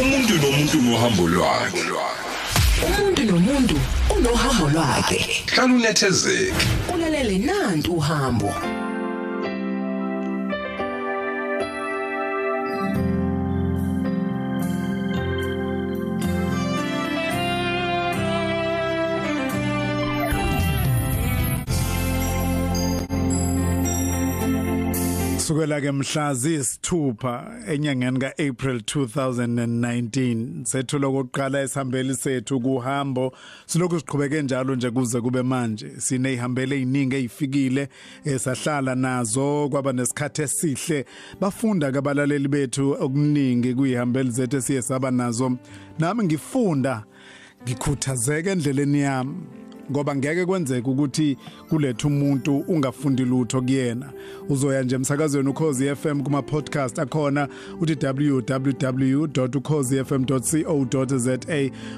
umuntu nomuntu nohambo lwakhe. Umuntu nomuntu unohambo lwakhe. Hlala unethezeke. Ulalele nantu uhambo. Kusukela ke mhla zisithupha enyangeni kaApril 2019 sethulo kokuqala esihambeli sethu kuhambo. Silokhu siqhubeke njalo nje kuze kube manje. Sineyihambele eziningi ezifikile esahlala nazo kwaba nesikhathi esihle. Bafunda kabalaleli bethu okuningi kuyihambeli zethu esiye saba nazo. Nami ngifunda ngikhuthazeka endleleni yami. Ngoba ngeke kwenzeke ukuthi kulethe umuntu ungafundi lutho kuyena. Uzoya nje emsakazweni ukhozi FM kuma podcast akhona uthi www.ukhozifm.co.za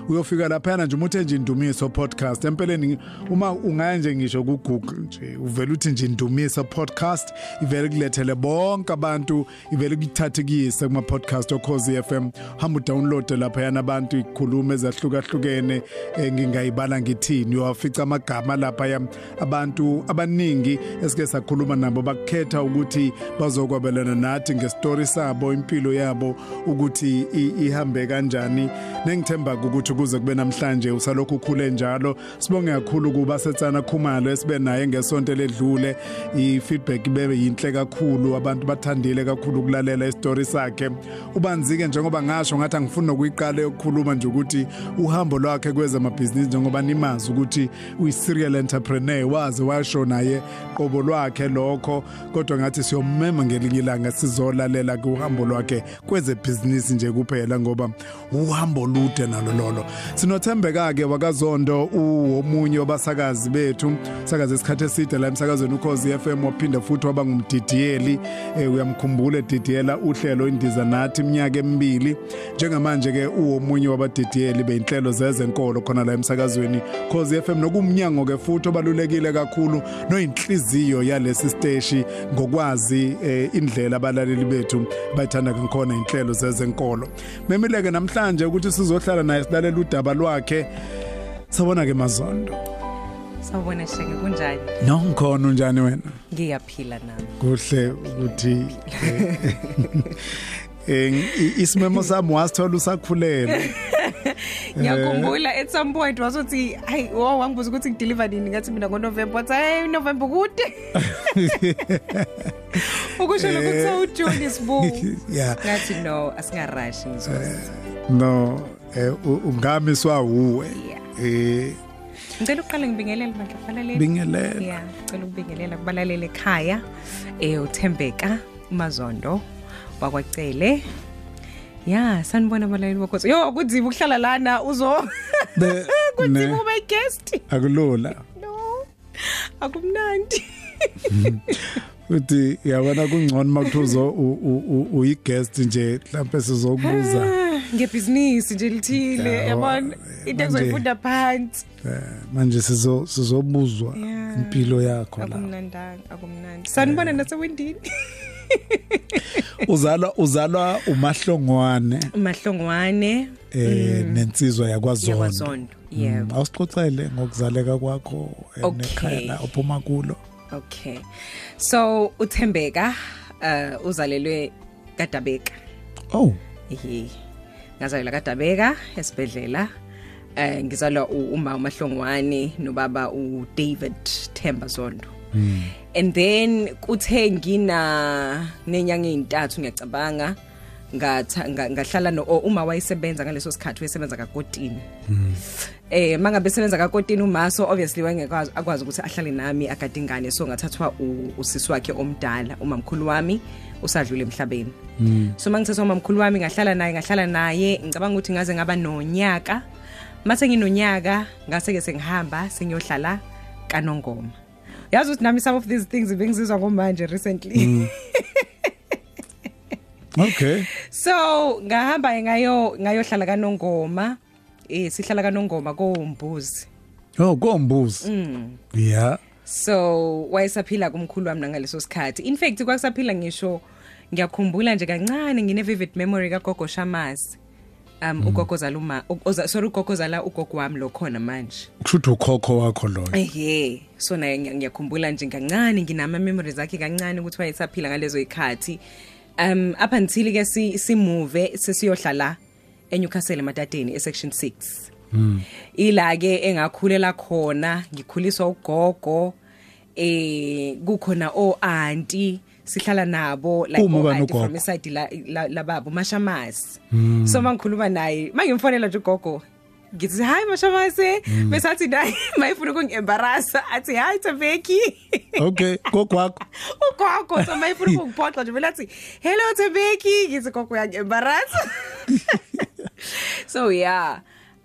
uyofika lapha nje umuthe nje indumiso podcast. Empeleni uma ungaya nje ngisho ku Google nje uvela uthi nje indumiso podcast ivele kulethele bonke abantu ivele kuthathe kuyise kuma podcast okhozi FM hamba download lapha yana abantu ikhuluma ezahlukahlukene eh, ngingayibala ngithini uyafica amagama lapha yam abantu abaningi esike sakhuluma nabo bakhetha ukuthi bazokwabelana nathi ngestory sabo impilo yabo ukuthi i- ihambe kanjani. Nengithemba ukuthi kuze kube namhlanje usalokhu ukhule njalo. Sibonge kakhulu kuba setsana khumalo esibe naye ngesonto ledlule. I-feedback ibe yinhle kakhulu abantu bathandile kakhulu ukulalela istory sakhe. Ubanzike njengoba ngasho ngathi angifuni nokuyiqala yokukhuluma nje ukuthi uhambo lwakhe kwezamabhizinisi njengoba nimazi ukuthi uyi-serial entrepreneur waze washo naye qobo lwakhe lokho kodwa ngathi siyomema ngelinye ilanga sizolalela kuhambo lwakhe kwezebhizinisi nje kuphela ngoba uhambo lude nalo lolo. Sinothembeka-ke wakazondo uwomunye wabasakazi bethu. Sakazi isikhathi eside la emsakazweni ukhozi FM waphinde futhi waba ngumdidiyeli eh, uyamkhumbula edidiyela uhlelo indiza nathi iminyaka emibili. Njengamanje ke uwomunye wabadidiyeli beyinhlelo zezenkolo khona la emsakazweni khozi FM nokumnyango ke futhi obalulekile kakhulu noyinhliziyo yalesi siteshi ngokwazi eh, indlela abalaleli bethu bayithanda ngakhona inhlelo zezenkolo. Memileke namhlanje ukuthi sizohlala naye silalela udaba lwakhe. Sabona ke mazondo. Sawubona shenge kunjani? no ngikhona unjani wena? Ngiyaphila nami. kuhle ukuthi eh i- isimemo sami wasithola usakhulele Ngiyakhumbula at some point wasothi hayi wo wangibuza ukuthi ngideliver nini ngathi mina ngoNovember wathi hey November kude. Ukusho lokho kusawu June isibu. yeah Ngathi no asingarashi ngizoza. no eh u- ungamiswa uwe Yeah. eh Ngicela uqale ngibingelele bandla kubalaleli. bingelela Yeah, ngicela ukubingelela kubalaleli ekhaya. Eh uThembeka uMazondo wakwacele. Ya, sanibona abalaleli bokhosi. Yo, kunzima ukuhlala lana uzo Be- kunzima ne- ube guest. akulula No. Akumnandi. uthi yabona kungcono makuthuzo uyi-guest nje mhlawumbe sizokubuza Ah, Ngebhizinisi nje lithile, Yeah, yabona. manje- Into ezoyifunda phansi. eh, manje sizo sizobuzwa Yeah. impilo yakho la Akumnandanga, akumnandi. Sanibona nasewindini. uzalwa uzalwa umahlongwane Mahlongwane eh nensizwa yakwaZondo yakwaZondo. Yebo. awusixoxele ngokuzaleka kwakho nekhaya la ophuma kulo Okay. So uThembeka uh uzalelwe kaDabeka. oh Ehe. Ngazalelwa kaDabeka esibedlela. Eh ngizalwa uma uMahlongwane nobaba uDavid Themba Zondo. And then kuthe ngina nenyanga ezintathu ngiyacabanga ngatha nga- ngahlala no o- uma wayesebenza ngaleso sikhathi wayesebenza kaKotini. Eh mangabe sebenza kaKotini umaso obviously wayengekwazi akwazi ukuthi ahlale nami akadingane so ngathathwa u- usisi wakhe omdala umamkhulu wami usadlule emhlabeni. So mangithatha umamkhulu wami ngahlala naye ngahlala naye ngicabanga ukuthi ngaze ngaba nonyaka. Mase nginonyaka ngase ke sengihamba sengiyohlala kaNongoma. Yazi ukuthi nami some of these things bengizizwa ngomanje recently. okay So ngahamba ngayo ngayohlala kaNongoma. Eh sihlala kaNongoma koMbuzi. oh kombuzi Mm. yeah So wayesaphila kumkhulu wami ngaleso sikhathi. In fact kwakusaphila ngisho ngiyakhumbula nje kancane ngine vivid memory kaGogo Shamasi. Um ugogo zala uma sorry ugogo zala ugogo wami lo khona manje. Kushuthi ukhokho wakho loyo. Ehe so naye ngiya- ngiyakhumbula nje kancane nginama memories akhe kancane ukuthi wayesaphila ngalezo ikhathi um up until ke si simove sesiyohlala eNewcastle emadadeni esection 6 ila ke engakhulela khona ngikhuliswa ugogo eh kukhona o auntie sihlala nabo like Uma o ubani auntie ugogo? from iside la la- lababo mashamasi so mangikhuluma naye mangimfonela nje ugogo ngithi hi mashamasi bese athi naye mayifuna ukungiembarrassa athi hi Tabeki okay gokwakho ugogo so mayifuna ukungiphoxa nje vele athi hello Tabeki ngithi gogo uyangiembarrassa so yeah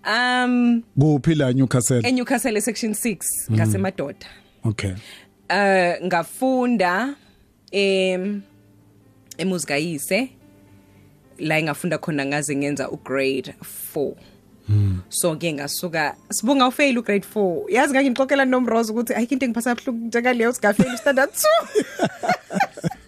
um kuphi la Newcastle eNewcastle section 6 ngasemadoda. Okay. Eh ngafunda em emuzika yise la engafunda khona ngaze ngenza ugrade 4 so ke ngasuka sibunga ufail ugrade 4 yazi ngangixoxela nomrose ukuthi ayikho into engiphatha kabuhlungu njengaleyo singafail standard 2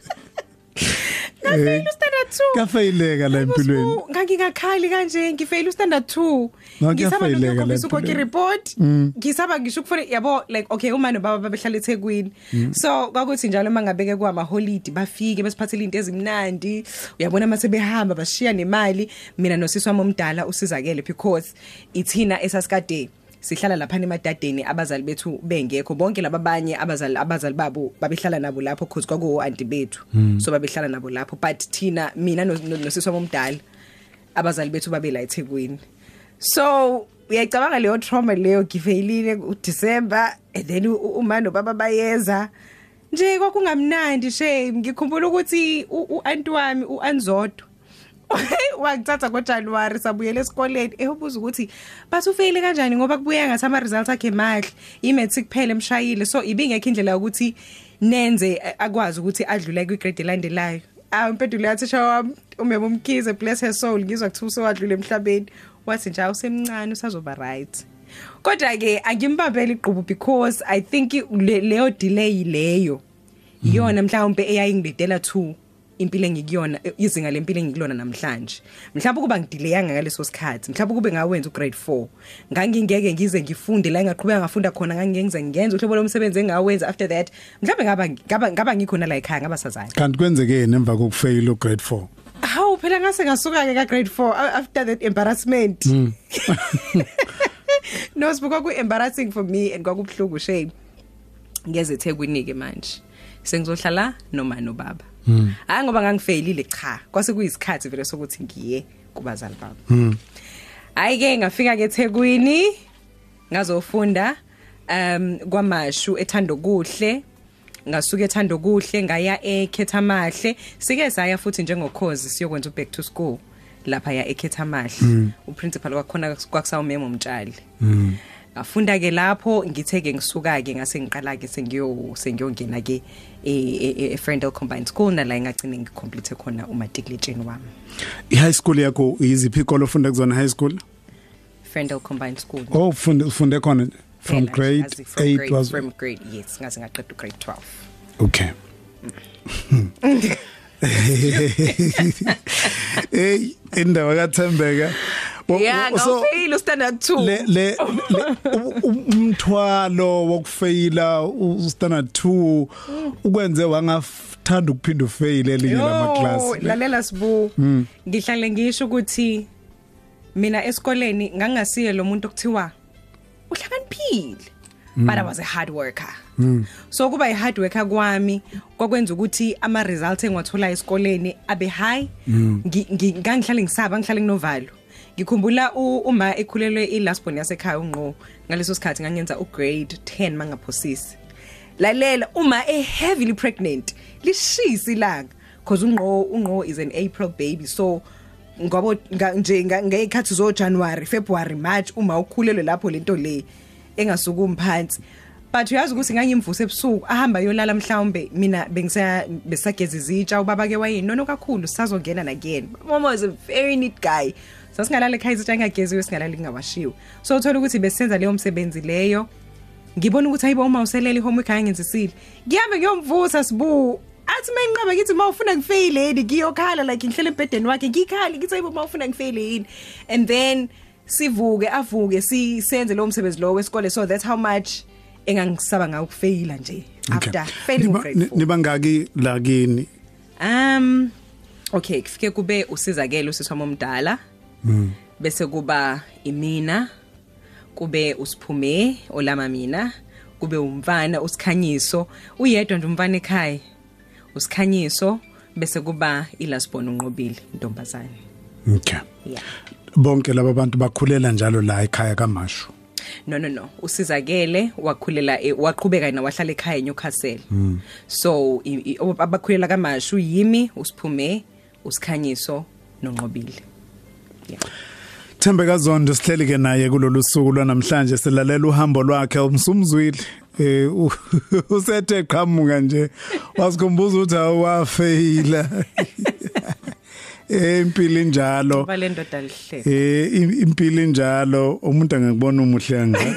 ngafail standard 2 kafeyileka la empilweni. Ngangingakhali kanje ngifail standard 2 No, ngisaba kuyafeyileka la ukukhombisa ukhokha empilweni. report ngisaba ngisho ukufuna yabo like okay uma nobaba babehlala eThekwini. So kwakuthi njalo mangabeke kwama holiday bafike besiphathele into ezimnandi. Uyabona mase behamba bashiya nemali. Mina nosisi wami omdala usizakele because ithina esasikade sihlala lapha emadadeni abazali bethu bengekho. Bonke lababanye abazali abazali babo babehlala nabo lapho cause kwaku auntie bethu. So babehlala nabo lapho. But thina mina no- no- nosisi wami omdala abazali bethu babe la eThekwini. So uyacabanga leyo trauma leyo? Gifailile uDecember and then u- uma nobaba bayeza. Nje kwakungamnandi shame ngikhumbula ukuthi uanti wami uanzodo wangithatha ngoJanuary sabuyela esikoleni. Eyobuza ukuthi bathi ufeyile kanjani? Ngoba kubuya ngathi ama results akhe mahle imatric kuphela emshayile so ibingekho indlela yokuthi nenze eh, akwazi ukuthi adlule kwigrade elandelayo. Ah impendulo yathi sha wami umema umkhize bless her soul. Ngizwa kuthiwa usewadlula emhlabeni. Wathi nje usemncane usazoba right. Kodwa ke angimbambeli iqhubu because i think le- leyo delay leyo iyona mhlawumbe eyayingidedela 2 impilo engikuyona izinga lempilo engikulona namhlanje. Mhlawumbe kuba ngidelayanga ngaleso sikhathi mhlawumbe kube ngawenza ugrade 4 ngangingeke ngize ngifunde la engaqhubeka ngafunda khona ngangenza ngenza uhlobo lomsebenzi engawenza after that mhlawumbe ngaba ngaba ngaba ngikhona la ekhaya ngaba sazana kanti kwenzekeni emva kokufeyila ugrade 4 hawu phela ngase ngasuka ke ka grade 4 a- after that embarrassment. No sibuka ku embarrassing for me and kwakubhlungu shame ngeze eThekwini ke manje. Sengizohlala noma nobaba. Hayi ngoba ngangifeyilile cha. Kwase kuyisikhathi vele sokuthi ngiye kubazali babo hayi ke ngafika ke eThekwini ngazofunda um kwamashu ethando kuhle. Ngasuka ethando kuhle ngaya eKhethamahle sike saya futhi njengokhozi siyokwenza uback to school lapha ya eKhethamahle uprincipal kwakhona kwakusawumemo umtshali ngafunda ke lapho ngitheke ngisuka ke ngase ngiqala ke sengiyo sengiyongena ke e Ferndale Combined School nala ngagcina ngicomplete khona umatriculation wami. I-high school yakho yiziphi ikolo ofunda kuzona high school? Ferndale Combined School. Oh ufunde ufunde khona from Phela, grade ngazi from 8 grade- was from grade yes ngaze ngaqeda ugrade 12 okay. Hey indawo kaThembeka. Wo- yeah ngawufeyila standard 2 le le umthwalo wokufeyila standard 2 ukwenze wangathanda ukuphinda ufail elinye lama class lalela sibu. Ngihlale ngisho ukuthi mina esikoleni ngangasiye lo muntu okuthiwa uhlakaniphile but I was a hard worker. So kuba i hard worker kwami kwakwenza ukuthi ama results engiwathola esikoleni abe high. Ngi- ngi- ngangihlale ngisaba ngihlale nginovalo. Ngikhumbula u- uma ekhulelwe ilast born yasekhaya unqo ngaleso sikhathi ngangenza ugrade 10 mangaphosisi. Lalela uma e heavily pregnant lishisa ilanga. Because unqo unqo is an April baby so ngoba nga- nje nga- ngekhathi zo January February March uma ukhulelwe lapho lento le engasuka umphansi but uyazi ukuthi ngangimvusa ebusuku ahamba yolala mhlawumbe mina bengisa besageza izitsha ubaba ke wayinono kakhulu sazongena nakuyena. Mama was a very neat guy. Sasingalala ekhaya izitsha engageziwe singalala ingawashiwe so uthola ukuthi besenza leyo msebenzi leyo. Ngibona ukuthi hayibo uma uselela ihomework ayangenzisile ngihambe ngiyomvusa sibu. Athi mayinqaba ngithi mawufuna ngifail yini? Ngiyokhala like ngihlele embedeni wakhe ngikhala ngithi ayibo mawufuna ngifail yini? And then sivuke avuke sisenze lo msebenzi lo wesikole. So that's how much engangisaba ngawo ukufaila nje after failing Niba- grade ni- 4 niba ngaki la kini? Um okay kufike kube usizakelo siswami omdala bese kuba imina kube usiphume olama mina kube umfana usikhanyiso. Uyedwa nje umfana ekhaya usikhanyiso bese kuba ilasbon unqobile intombazane okay. Yeah bonke laba bantu bakhulela njalo la ekhaya kamashu? No no no. Usizakele wakhulela e- waqhubeka na wahlala ekhaya eNewcastle. So i- i- abakhulela kamashu yimi usiphume usikhanyiso nonqobile. Yeah. Thembeka Zondo sihleli ke naye kulolu suku lwanamhlanje silalela uhambo lwakhe umsumzwile eh usethe qhamuka nje wasikhumbuza ukuthi awafeyila eh impilo injalo. Ngoba le ndoda lihle. Eh impilo injalo. Umuntu angakubona umuhle kangaka?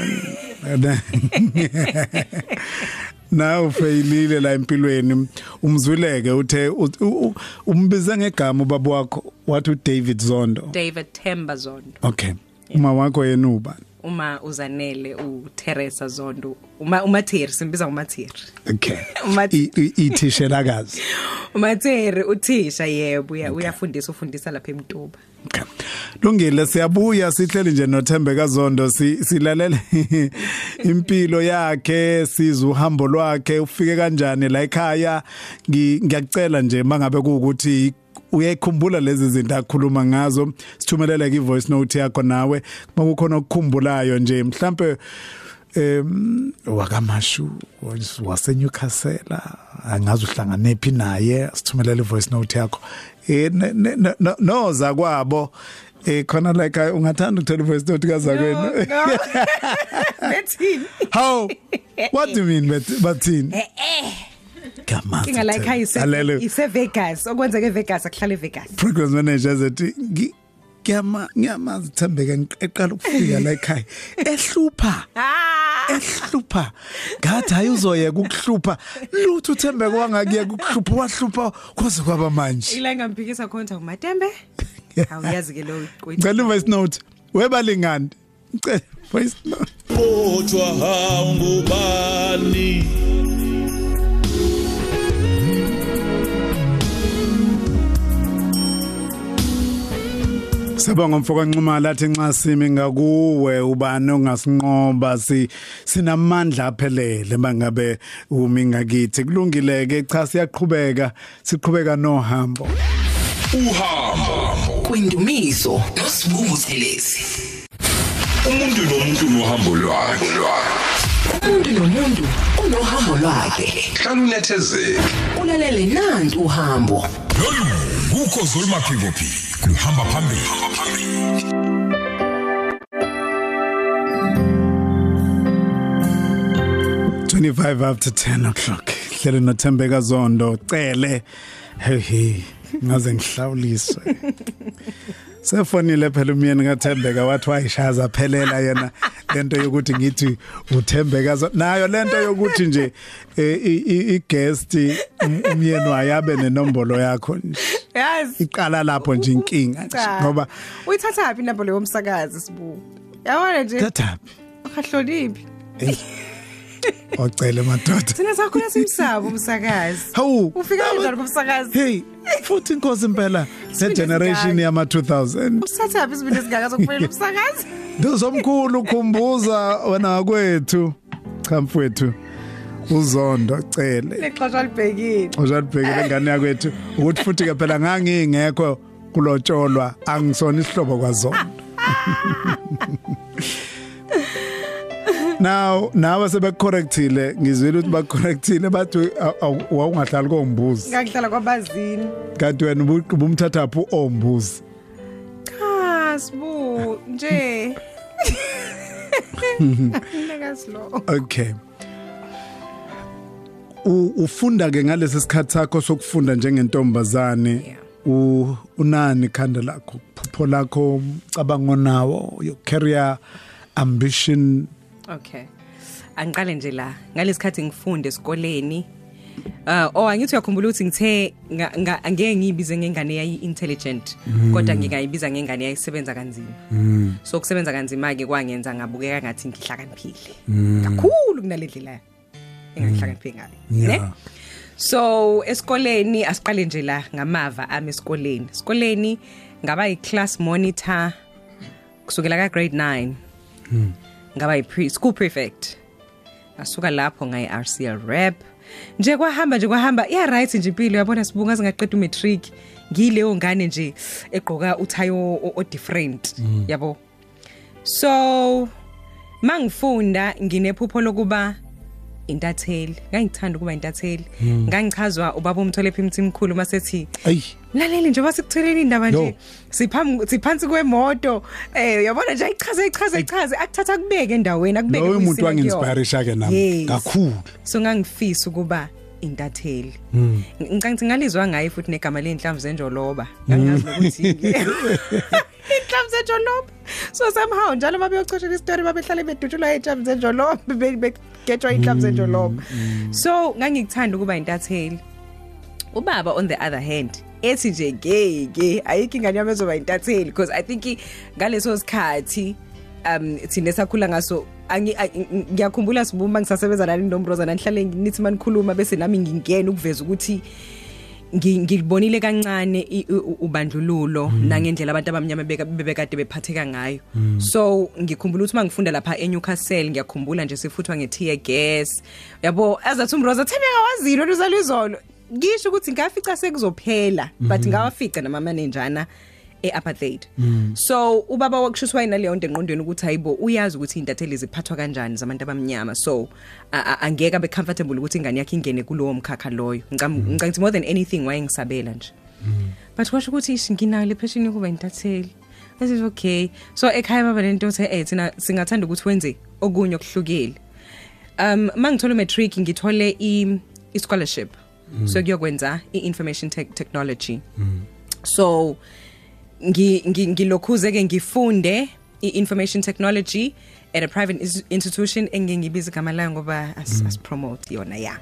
na ufeyilile la empilweni umzwileke uthe u- u- umbize ngegama ubaba wakho wathi uDavid Zondo David Themba Zondo Okay. Uma wakho yena ubani? uma uzanele uTeresa Zondo uma uMatheri simbiza uMatheri Okay. Umathi- I- i- Ithishelakazi. uMatheri uthisha yebo uya- uyafundisa ufundisa lapha eMtuba Okay. Lungile siyabuya sihleli nje noThembeka Zondo si- silalele impilo yakhe sizwe uhambo lwakhe ufike kanjani la ekhaya? Ngi- ngiyacela nje mangabe kuukuthi uyayikhumbula lezi zinto akhuluma ngazo sithumelele ke voice note yakho nawe. Makukhona okukhumbulayo nje mhlambe em wakamashu wase Newcastle angazi uhlangane phi naye sithumelele voice note yakho. Eh ne- ne- ne- no- noza kwabo. Eh khona like ungathanda ukuthola voice note kazakwenu Bethini? How? What do you mean but bathini? Kama Inga like hayi alele. Ise Vegas. Okwenzeke eVegas akuhlala eVegas program manager zethi ngi- ngiyama ngiyamazi thembeka ngiqala ukufika la ekhaya ehlupha. Ah. Ehlupha. Ngathi hayi uzoyeka ukuhlupha. Lutho uthembeka wangakuyeka ukuhlupha wahlupha kwaze kwaba manje. Ila ngamphikisa khona uMatembe awuyazi ke lo ngicela voice note. Webalingani ngicela voice note. Kodwa hawungubani Sibonga mfoka Nxumalo athi nxa simi ngakuwe ubani ongasinqoba si sinamandla aphelele mangabe umi ngakithi kulungileke cha siyaqhubeka siqhubeka nohambo. Uhambo. Kwindumiso nosibunguselezi umuntu nomuntu nohambo lwakhe. Umuntu nomuntu unohambo lwakhe. Hlala unethezeke ulalele nanti uhambo. Lolu kukho zolumaphiko phi luhamba phambili. Hamba phambili. 25 after 10 o'clock. Hlele nothembeka zondo cele. Hey hey ngaze ngihlawuliswe. sefonile phela umyeni kaThembeka wathi wayishaza phelela yena lento yokuthi ngithi uThembeka zo- nayo lento yokuthi nje eh, i- i- i-guest um- umyeni wayabe nenombolo yakho nje. Yazi iqala lapho nje inkinga nje cha. ngoba uyithatha phi inamba leyo umsakazi sibu? Yabona nje? Thathapi akahloniphi. ocele madoda. Thina sakhona simsaba umsakazi hawu ufika kanjani kumsakazi hey futhi inkosi impela le Isibindi generation esingaka. yama 2000 usathapi isibindi esingaka sokufanele umsakazi? Ndozomkhulu khumbuza wena kwethu cha mfowethu uzondo cele. Lexesha libhekile ujalibhekele ngane yakwethu. Ukuthi futhi ke phela ngangingekho kulotsholwa angisona isihlobo kwazondo. Now nawe sebecorrectile ngizwile ukuthi bacorrectile bathi aw- aw- wawungahlali kombuzi ngakuhlala kwabazini kanti wena ubu- ubumthatha phu ombuzi cha sibu nje Ngingaslo Okay. U ufunda ke ngalesi sikhathi sakho sokufunda njengentombazane. Yeah. U unani khanda lakho? Phupho lakho cabango nawo your career ambition Okay. Angiqale nje la ngalesikhathi ngifunde esikoleni Uh oh angithi uyakhumbula ukuthi ngithe nga- nga- angeke ngiyibize ngengane yayi intelligent kodwa ngingayibiza ngengane yayisebenza kanzima. So kusebenza kanzima ke kwangenza ngabukeka ngathi ngihlakaniphile. Kakhulu kunalendlela engahlakaniphile ngayo. Ne? Yeah. So esikoleni asiqale nje la ngamava ami esikoleni. Esikoleni ngaba yi-class monitor kusukela ka grade 9. Ngaba yi school prefect. Asuka lapho ngayi RCL rep. Nje kwahamba nje kwahamba iya right nje impilo yabona sibunga singaqeda umatric. Ngileyo ngane nje egqoka uthayo o- o different yabo. So mangifunda nginephupho lokuba intatheli ngangithanda ukuba intatheli. Ngangichazwa ubaba umtholephi imthimkhulu masethi ayi. Laleli nje basikutheleni indaba Yo. nje siphambi siphansi kwemoto. Eh uyabona nje ayichaze ayichaze ayichaze. Akuthatha kubeke endaweni akubeke loyo muntu kuyisimo kuyona. wanginspirisha-ke nami. Yes. kakhulu. So ngangifisa ukuba intatheli. Ngicanga ukuthi ngalizwa ngaye futhi negama ley'nhlamvu zenjoloba. Ngangazi nokuthi inhlamvu zenjoloba. So somehow njalo babeyocoshela isitori babehlale bedutshulwa iy'nhlamvu zenjoloba be- begejwa iy'nhlamvu zenjoloba so ngangikuthanda ukuba intatheli. Ubaba on the other hand ethi nje ngeke ayikho ingane yami ezoba intatheli because i think i- ngaleso sikhathi um thina sakhula ngaso angi- a- ng- ngiyakhumbula sibuma ngisasebenza nani nombroza nanihlale nithi manikhuluma bese nami ngingena ukuveza ukuthi ngi- ngibonile kancane ubandlululo nangendlela abantu abamnyama beka- bebekade bephatheka ngayo. So ngikhumbula ukuthi mangifunda lapha eNewcastle ngiyakhumbula nje sifuthwa ngetear gas. Yabo azathi umroza themeka wazini wena uzalwa izolo ngisho ukuthi ngafica sekuzophela but ngawafica namamanenjana e-apartheid. So ubaba wakushuswa yinaleyo nto engqondweni ukuthi hayibo uyazi ukuthi iy'ntatheli ziphathwa kanjani zabantu abamnyama. So angeke abe comfortable ukuthi ingane yakhe ingene kulowo mkhakha loyo. Ngicam- ngicabanga ukuthi more than anything wayengisabela nje. But kwasho ukuthi nginayo le passion yokuba intatheli I said okay. So ekhaya baba lento uthe eh thina singathanda ukuthi wenze okunye okuhlukile. Um mangithola matric ngithole i scholarship so kuyokwenza i information tech technology. So ngi ngi- ngilokhuze ke ngifunde i-information technology at a private ins- institution engingibiza igama layo ngoba as, as promote yona ya.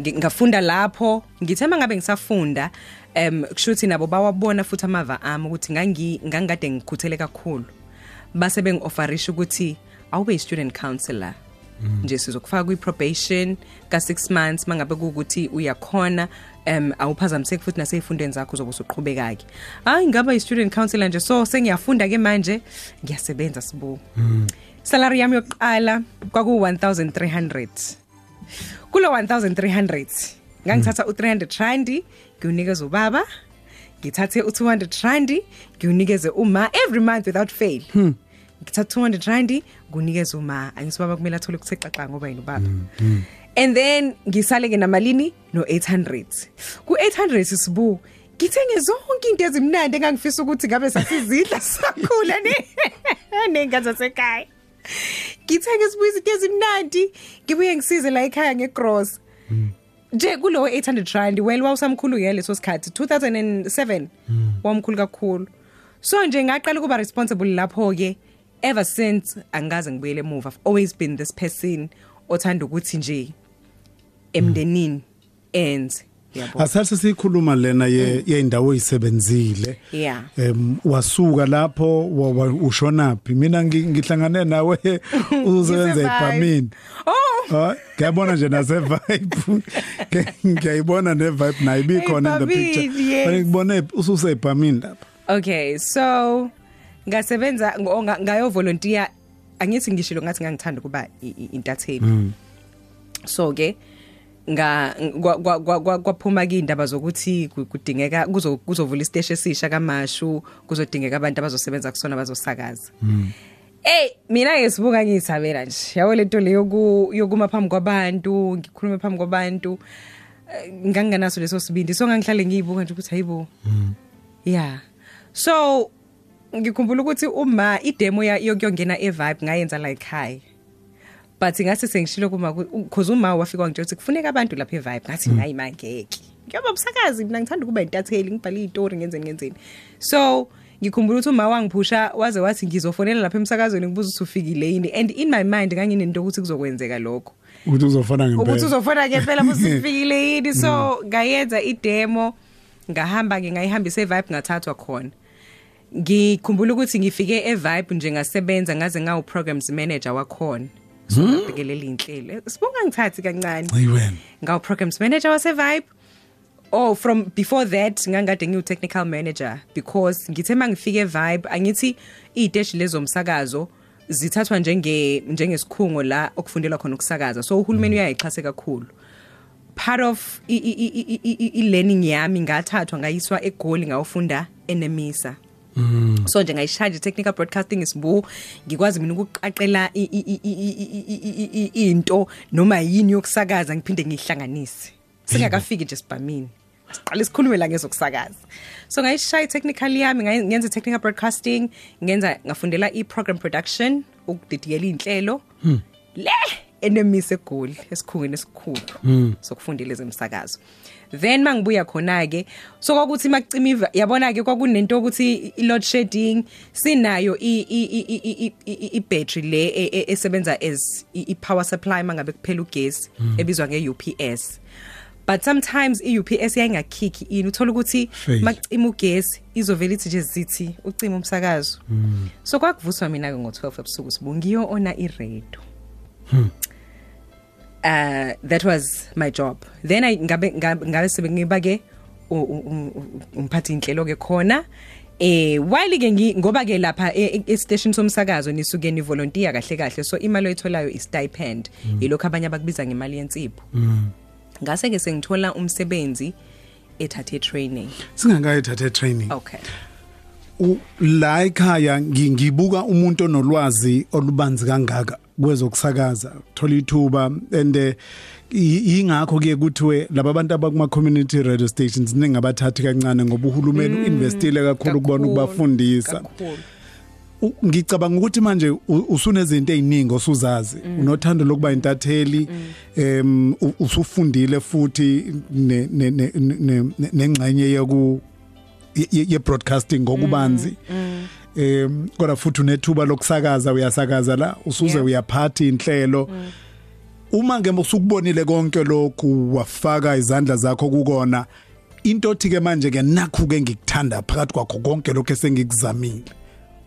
Ngi- ngafunda lapho. Ngithema ngabe ngisafunda em kushuthi nabo bawabona futhi amava ami ukuthi ngangi ngangade ngikhuthele kakhulu. Base bengi-offerisha ukuthi awube yi-student counselor? Nje sizokufaka kwi-probation ka-six months mangabe kuwukuthi uyakhona um awuphazamiseki futhi nasey'fundweni zakho uzobe usuqhubeka-ke. Hayi ngaba yi-student counselor nje so sengiyafunda-ke manje ngiyasebenza sibu salary yami yokuqala kwaku-1300 kulo 1300 ngangithatha u300 rand ngiwunikeza ubaba ngithathe u200 rand ngiwunikeze uma every month without fail. Ngithatha 200 rand ngunikeza uma. Angithi ubaba kumele athole ukuthe xaxa ngoba yini ubaba? And then ngisale ke namalini no800 ku800 sibu ngithenge zonke into ezimnandi engangifisa ukuthi ngabe sasizidla sakhula ne. Nengaza sekhaya ngithenge sibuye izinto ezimnandi ngibuye ngisize la ekhaya ngegross. Nje kulowo 800 rand well wawusamkhulu ke leso sikhathi 2007 wamkhulu kakhulu. So nje ngaqala ukuba responsible lapho ke ever since angikaze ngibuyele emuva. I've always been this person othanda ukuthi nje emndenini enze yabo. Asase sikhuluma lena ye yeindawo oyisebenzile yeah. Em wasuka lapho wa- wa- ushonaphi mina ngi- ngihlangane nawe usebenza Ngise-Vibe. epamini oh! Hayi ngiyabona nje nase vibe Nge- ngiyayibona ne vibe nayo ibikhona in the Epamini, picture. Yes. Bani ngibone ususe epamini lapha. Okay, so ngasebenza ngo- nga- ngayo volunteer angithi ngishilo ngathi ngangithanda kuba i- i- intatheli. So ke nga kwa- kwa- kwa- kwa- kwaphuma ke indaba zokuthi ku- kudingeka kuzo kuzovula isiteshi esisha kaMashu kuzodingeka abantu abazosebenza kusona bazosakaza. Eh mina ke sibuka ngiyithabela nje. Yabo lento leyo ku- yokuma phambi kwabantu, ngikhuluma phambi kwabantu. eh, Nganganaso leso sibindi so ngangihlale ngiyibuka nje ukuthi hayibo. Yeah. So ngikhumbula ukuthi uma idemo ya- yokuyongena evibe ngayenza la ekhaya. But ngase sengishilo kuma because uma wafika ngitsho ukuthi kufuneka abantu lapha evibe ngathi hayi mangeke. Ngiyoba ubusakazi mina ngithanda ukuba intatheli ngibhale izitori ngenzeni ngenzeni. So ngikhumbula ukuthi uma wangiphusha waze wathi ngizofonela lapha emsakazweni ngibuza ukuthi ufikile yini and in my mind nganginento ukuthi kuzokwenzeka lokho. ukuthi uzofana ukuthi ngempela uzofona ngempela musifikile yini so ngayenza idemo ngahamba ngingayihambisa evibe ngathathwa khona. Ngikhumbula ukuthi ngifike evibe nje ngasebenza ngaze ngawu programs manager wakhona. So ngabhekelela inhlelo sibonga ngithathi kancane. Ayiwena ngawu programs manager wase vibe. Oh from before that ngangade ngiwu technical manager because ngithe mangifike vibe angithi ideshi lezomsakazo zithathwa njenge njengesikhungo la okufundelwa khona ukusakaza. So uhulumeni uyayixhase kakhulu. Part of i- i- i- i- i- i- i-learning yami ngathathwa ngayiswa egoli ngawufunda enemisa. so nje ngayishaya technical broadcasting isibu ngikwazi mina ukuqaqela into noma yini yokusakaza ngiphinde ngihlanganise singakafiki nje sibhamini siqale sikhulume la ngezokusakaza so ngayishaya technical yami ngenza technical broadcasting ngenza ngafundela i-program production ukudidiyela inhlelo le enemise egoli esikhungeni esikhulu sokufundela ezemsakazo then mangibuya khona ke so kwakuthi makucima yabona ke kwakunento ukuthi i load shedding sinayo i i- i- i- i- i- i battery le e- e- esebenza as i power supply mangabe kuphela ugesi ebizwa nge UPS but sometimes i-UPS yayingakhikhi ini uthola ukuthi makucima ugesi izovela ithi nje zithi ucima umsakazo. So kwakuvuswa mina ke ngo12 ebusuku sibungiyo ona iredo uh that was my job. Then i ngabe ngabe sebengiba ke umphathi inhlelo ke khona. Eh while ke ngoba ke lapha e- e- e station somsakazo nisuke ni volunteer kahle kahle so imali oyitholayo i stipend. Yilokho abanye abakubiza ngemali yensipho. Ngase ke sengithola umsebenzi ethathe training. Singakayithathe training. Okay. La ekhaya ngi- ngibuka umuntu onolwazi olubanzi kangaka kwezokusakaza thola ithuba. And eh, i- ingakho ke kuthiwe laba bantu abakuma community radio stations ningabathathi kancane ngoba uhulumeni uinvestile kakhulu ukubona kakhulu, ukubafundisa. kakhulu. U- ngicabanga ukuthi manje u- usunezinto eziningi osuzazi. Unothando lokuba intatheli em u- usufundile futhi ne- ne- ne- ne- ne- nengxenye yoku ye- ye ye broadcasting ngokubanzi. Em kodwa futhi unethuba lokusakaza uyasakaza la usuze Yeah. uyaphatha inhlelo uma ke usukubonile konke lokhu wafaka izandla zakho kukona into othi ke manje ke nakhu ke ngikuthanda phakathi kwakho konke lokho esengikuzamile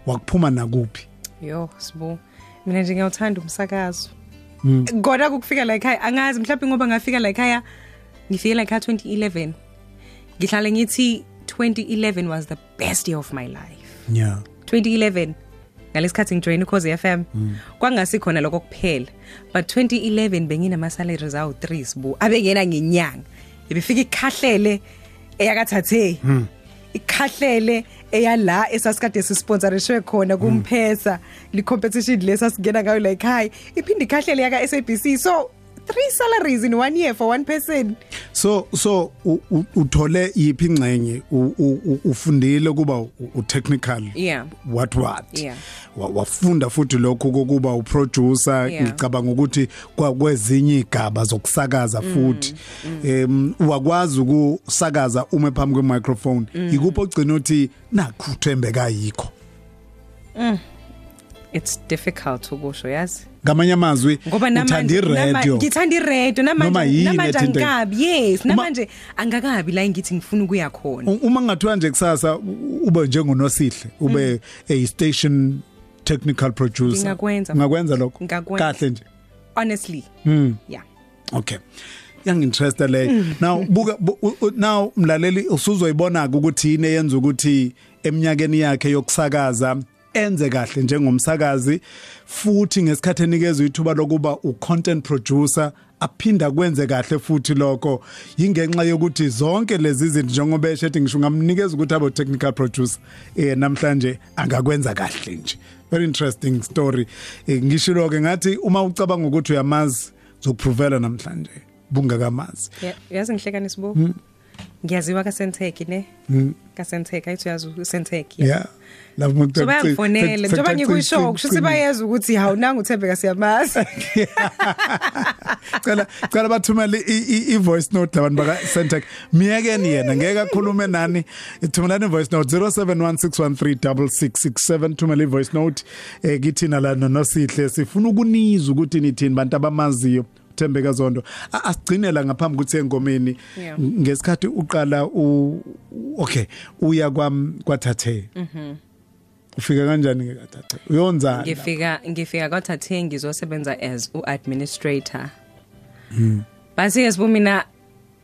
wakuphuma nakuphi? Yo sibu. Mina nje ngiyawuthanda umsakazo. Kodwa ukufika la ekhaya angazi mhlawumbe ngoba ngafika la ekhaya ngifike la ekhaya 2011 ngihlale ngithi 2011 was the best year of my life. Yeah. 2011 ngalesikhathi ngijoin ukhoze FM kwangasikhona lokho kuphela. But 2011 benginama salaries awu 3 sibu abengena ngenyanga. Ebefika ikhahlele eyakathathe. Ikhahlele eyala esasikade sisponsorishwe khona kumphesa. Li competition lesa singena ngayo la ekhaya iphinde ikhahlele yaka SABC so three salaries in one year for one person. So so u- u- uthole yipi ingcenye u- u- u- ufundile kuba u- u technical? Yeah. what what? Yeah. Wa- wafunda futhi lokho kokuba uproducer Yeah. ngicabanga ukuthi kwa- kwezinye igaba zokusakaza Mm, futhi. em wakwazi ukusakaza uma phambi kwe microphone Mm. ikupho ogcina uthi nakho uthembeka yikho it's difficult ukusho yazi? Ngamanye amazwi ngoba uthanda namanje nama- iradio ngithanda iradio. Noma namanje yini namanje ethinta- angikabi yes Uma- namanje angakabi la ngithi ngifuna ukuya khona. U- uma ngathiwa nje kusasa u- ube njengonosihle ube a station technical producer. Ngingakwenza. ngakwenza lokho? Ngingakwenza. kahle nje? Honestly. Yeah. Okay. Yanginteresta leyo now buka bu- u- u- now mlaleli usuzoyibona ukuthi yini eyenza ukuthi eminyakeni yakhe yokusakaza enze kahle njengomsakazi futhi ngesikhathi enikezwe ithuba lokuba ucontent producer aphinda kwenze kahle futhi lokho. Yingenxa yokuthi zonke lezi zinto njengoba eshethi ngisho ngamnikeza ukuthi abe technical producer eh namhlanje angakwenza kahle nje. Very interesting story. Eh, ngishilo ke ngathi uma ucabanga ukuthi uyamazi zokuprovela namhlanje bungakamazi. Yeah, uyazi ngihlekana sibo ngiyaziwa ka Sentech ne? Mm. Ka Sentech ayithi uyazi u Sentech yeah. Labo muntu ubayafonela njengoba ngikusho kusho ukuthi bayeza ukuthi hawu nanga uthembeka siyamazi cela cela bathumele i voice note labantu baka Sentech miyekeni yena ngeke akhulume nani. Ithumelani voice note 0716136667 thumela i voice note eh kithina la no Nosihle sifuna ukunizwa ukuthi nithini bantu abamaziyo. 0716136667 uthembeka zonto asigcinela ngaphambi ukuthi engomeni. Ngesikhathi uqala u okay uya kwathathe. Mhm. Ufika kanjani ngekathathe uyonzana ngifika ngifika kwathathe ngizosebenza as uadministrator. Mhm basi ke sibumina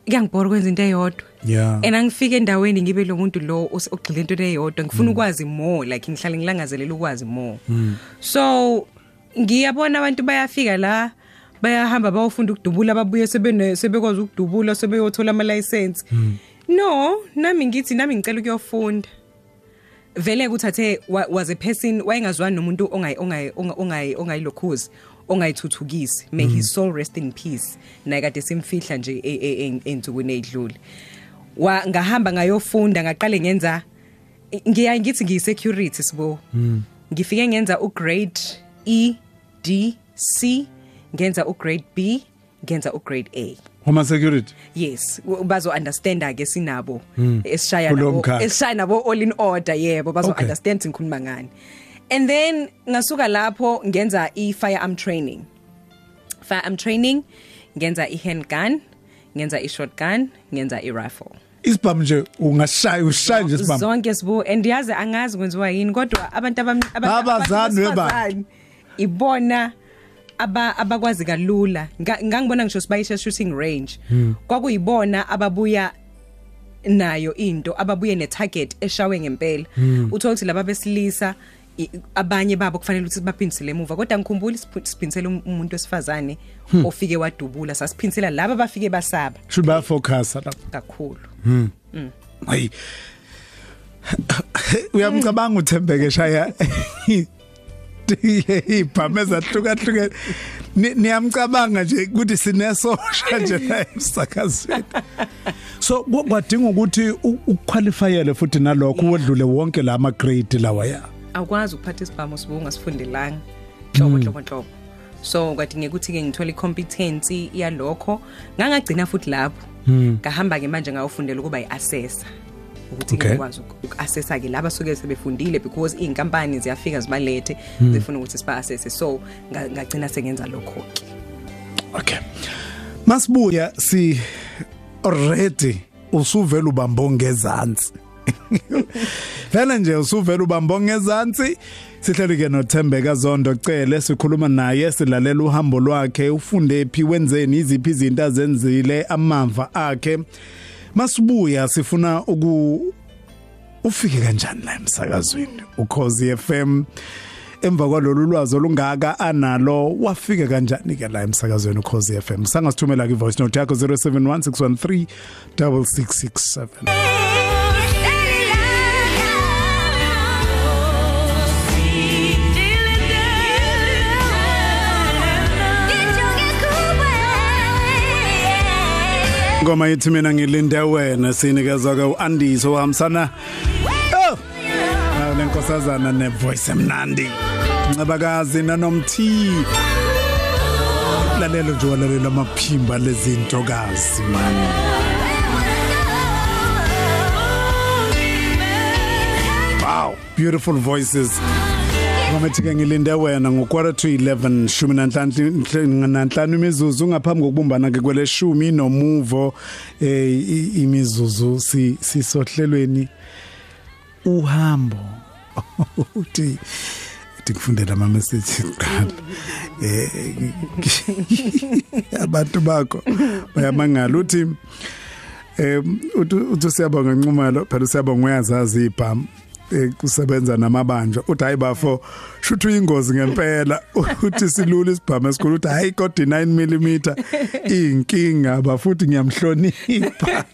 kuyangibhora kwenza into eyodwa. Yeah. And angifike endaweni ngibe lo muntu lo ogxile into eyodwa. Ngifuna hmm. ukwazi more like ngihlale ngilangazelela ukwazi more. Hmm. So ngiyabona abantu bayafika la bayahamba bayofunda ukudubula babuye sebene sebekwazi ukudubula sebeyothola ama license no nami ngithi nami ngicela ukuyofunda. Vele kuthathe wa- was a person wayengazwani nomuntu ongayi ongayi ongayi ongayilokhuzi ongayithuthukisi. May his soul rest in peace. Naye kade simfihla nje e- e- e- ensukwini ezidlule wa ngahamba ngayofunda ngaqale ngenza ngiya ngithi ngiyi security sibo ngifike ngenza ugrade E D C ngenza ugrade B ngenza ugrade A. Home security? Yes u- bazo understand ke sinabo esishaya Kulowo nabo mkhakha. esishaya nabo all in order yebo bazo Okay. understand ngikhuluma ngani. And then ngasuka lapho ngenza i firearm training. Firearm training ngenza i handgun ngenza i shotgun ngenza i rifle isibhamu nje ungashaya ushaya nje isibhamu. Zonke sibu and yazi angazi kwenziwa yini kodwa abantu abam- abantu Abazali abantu webani. besifazane, ibona aba abakwazi kalula. Nga- ngangibona ngisho sibayisha shooting range. Kwakuyibona ababuya nayo into ababuye ne target eshawe ngempela. Uthola ukuthi laba besilisa abanye babo kufanele ukuthi baphindisele emuva. Kodwa ngikhumbula siphinsela umuntu wesifazane ofike wadubula sasiphinsela laba bafike basaba. Should baya focus lapha kakhulu. Hayi. Uyamcabanga uthembeke shaya. Ibhamu ezahlukahlukene Ni- niyamcabanga nje ukuthi sinesosha nje la emsakazweni. So ku- kwadinga ukuthi u- uqualifyele futhi nalokho wedlule wonke la ama grade lawa ya awukwazi ukuphatha isibhamu sibu ungasifundelanga hlobo hlobo hlobo so kwadingeka ukuthi ke ngithola icompetency yalokho. Ngangagcina futhi lapho. Ngahamba ke manje ngayofundela ukuba yiassessor. Ukuthi Okay. ngikwazi uku-assessa ke laba suke sebefundile because iy'nkampani ziyafika zibalethe zifuna ukuthi siba-assesse. So nga- ngagcina sengenza lokho ke okay. Masibuya si already usuvela ubambo ngezantsi Vele nje usuvela ubambo ngezantsi sihleli ke noThembeka Zondo cele sikhuluma naye silalela uhambo lwakhe ufunde phi wenzeni iziphi izinto azenzile amava akhe. Masibuya sifuna uku ufike kanjani la emsakazweni? Ukhozi FM emva kwalolu lwazi olungaka analo wafika kanjani ke la emsakazweni ukhozi FM sangasithumela ke voice note yakho 071613 6667 ngoma yithi mina ngilinde wena sinikezwa ke uAndiso wahambisana oh! Nayo lenkosazana ne voice emnandi. Ncebakazi nanomthi. Lalelo nje walalela amaphimba lezinto kazi man. Wow beautiful voices. Ngomethi ke ngilinde wena ngo-quarter to 11 shumi nanhlanu nanhlanu imizuzu ngaphambi kokubumbana ke kweleshumi nomuvo eh i- imizuzu si sisohlelweni. Uhambo. Uthi ngikufundela ama message qala eh abantu bakho bayamangala. Uthi eh uthi uthi siyabonga nqumalo phela siyabonga uyazazi ibham eh, kusebenza namabanjwa uthi hayi bafo shuthu ingozi ngempela. Uthi silula isibhamu esikhulu. Uthi hayi kodwa 9 mm inkinga bafuthi ngiyamhlonipha.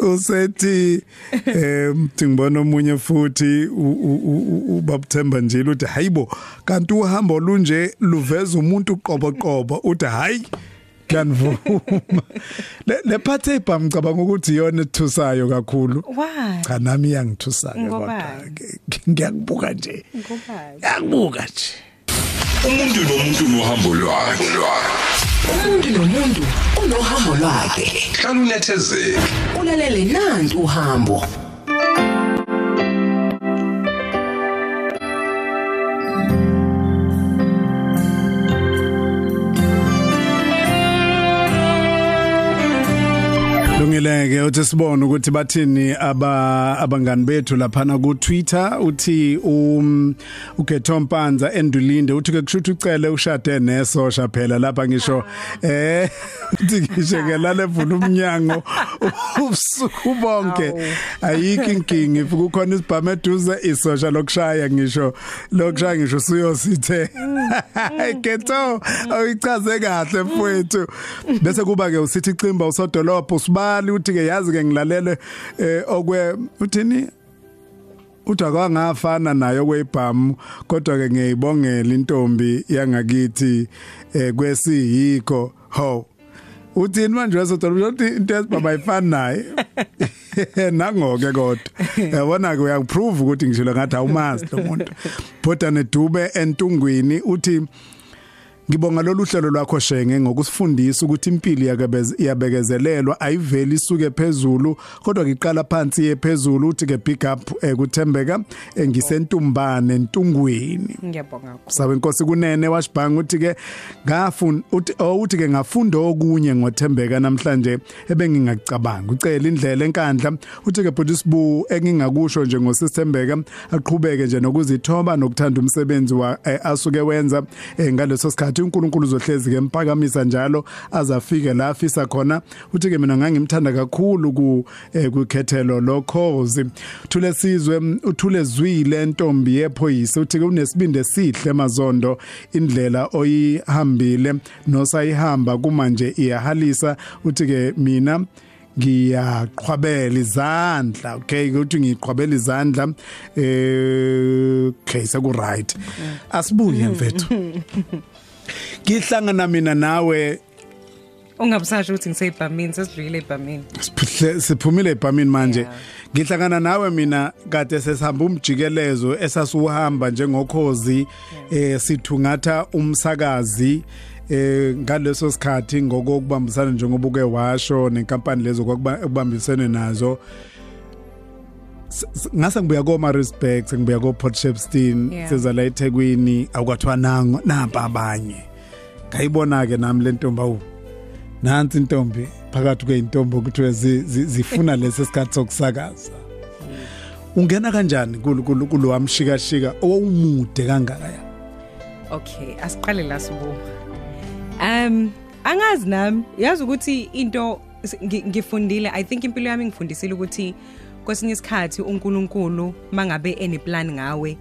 Usethi em ngibona omunye futhi u- u- u- ubabuthemba njalo uthi hayibo kanti uhambo lunje luveza umuntu qobo qobo uthi hayi kanvuma le le part ebham ngicabanga ukuthi iyona ethusayo kakhulu. Why? Cha nami iyangithusa ke kodwa Ngobani? ke- ngiyakubuka nje. Ngobani ngiyakubuka nje. Umuntu nomuntu nohambo lwakhe. Umuntu nomuntu unohambo lwakhe. Hlala unethezeke. Ulalele nanti uhambo. Sibongileke uthi sibone ukuthi bathini aba abangani bethu laphana ku Twitter uthi um uGethompanza endulinde uthi ke kushuthi ucele ushade nesosha phela lapha ngisho eh uthi ngisho ke lale vula umnyango ubusuku bonke. Ayikho inkingi if kukhona isibhamu eduze isosha lokushaya ngisho lokushaya ngisho suyosithe. Getho ayichaze kahle mfowethu. Bese kuba ke usithi cimba usodolopho usibali uthi ke yazi ke ngilalele eh okwe uthini? Uthi akwangafana nayo kwebhamu kodwa ke ngiyibongela intombi yangakithi eh kwesiyikho. Ho uthini manje wesodolopho uthi into esibaba ayifani naye. Nangoke kodwa. Yabona ke uyaprove ukuthi ngishilo ngathi awumazi lo muntu. Phoda nedube entungwini uthi Ngibonga lolu hlelo lwakho Shenge ngokusifundisa ukuthi impilo iyabekezelelwa ayiveli isuke phezulu kodwa ngiqala phansi yephezulu uthi ke pick up ekuthembeka ngisentumbane ntungweni. Ngiyabonga sabe inkosi kunene washibhanga uthi ke ngafunda uthi uthi ke ngafunda okunye ngothembeka namhlanje ebengingacabanga ucela indlela enkandla uthi ke but isibu engingakusho nje ngosithembeka aqhubeke nje nokuzithoba nokuthanda umsebenzi wa asuke wenza ngaleso sikhathi. uNkulunkulu uzohlezi ke mphakamisa njalo azafike la afisa khona. Uthi ke mina ngangimthanda kakhulu ku kukhethelo lokhozi. Thule sizwe uthule zwile ntombi yephoyisa. Uthi ke unesibindi esihle emazondo indlela oyihambile nosayihamba kumanje iyahalisa. Uthi ke mina ngiyaqhwabela izandla okay? Ukuthi ngiqhwabela izandla eh okay seku right asibuye mfethu. Ngihlangana mina nawe Ungabusasho ukuthi ngisebhamini sesidlulile ebhamini. Siphumile ebhamini manje. Ngihlangana nawe mina kade sesihamba umjikelezo esasuhamba njengokhozi eh sithungatha umsakazi eh ngaleso sikhathi ngokubambisana njengoba uke washo nenkampani lezo kwakubambisene nazo ngase ngibuya ko Maritzburg ngibuya ko Port Shepstone siza la eThekwini akwathiwa nango nampa abanye. Ngayibona ke nami le ntombi awu nansi intombi phakathi kweintombi kuthiwe zifuna lesi sikhathi sokusakaza. Ungena kanjani kulo wamshika shika owumude kangaka? Ya Okay asiqale la sibo Um angazi nami yazi ukuthi into ngifundile I think impilo yami ngifundisile ukuthi kwesinye isikhathi uNkulunkulu mangabe eneplan ngawe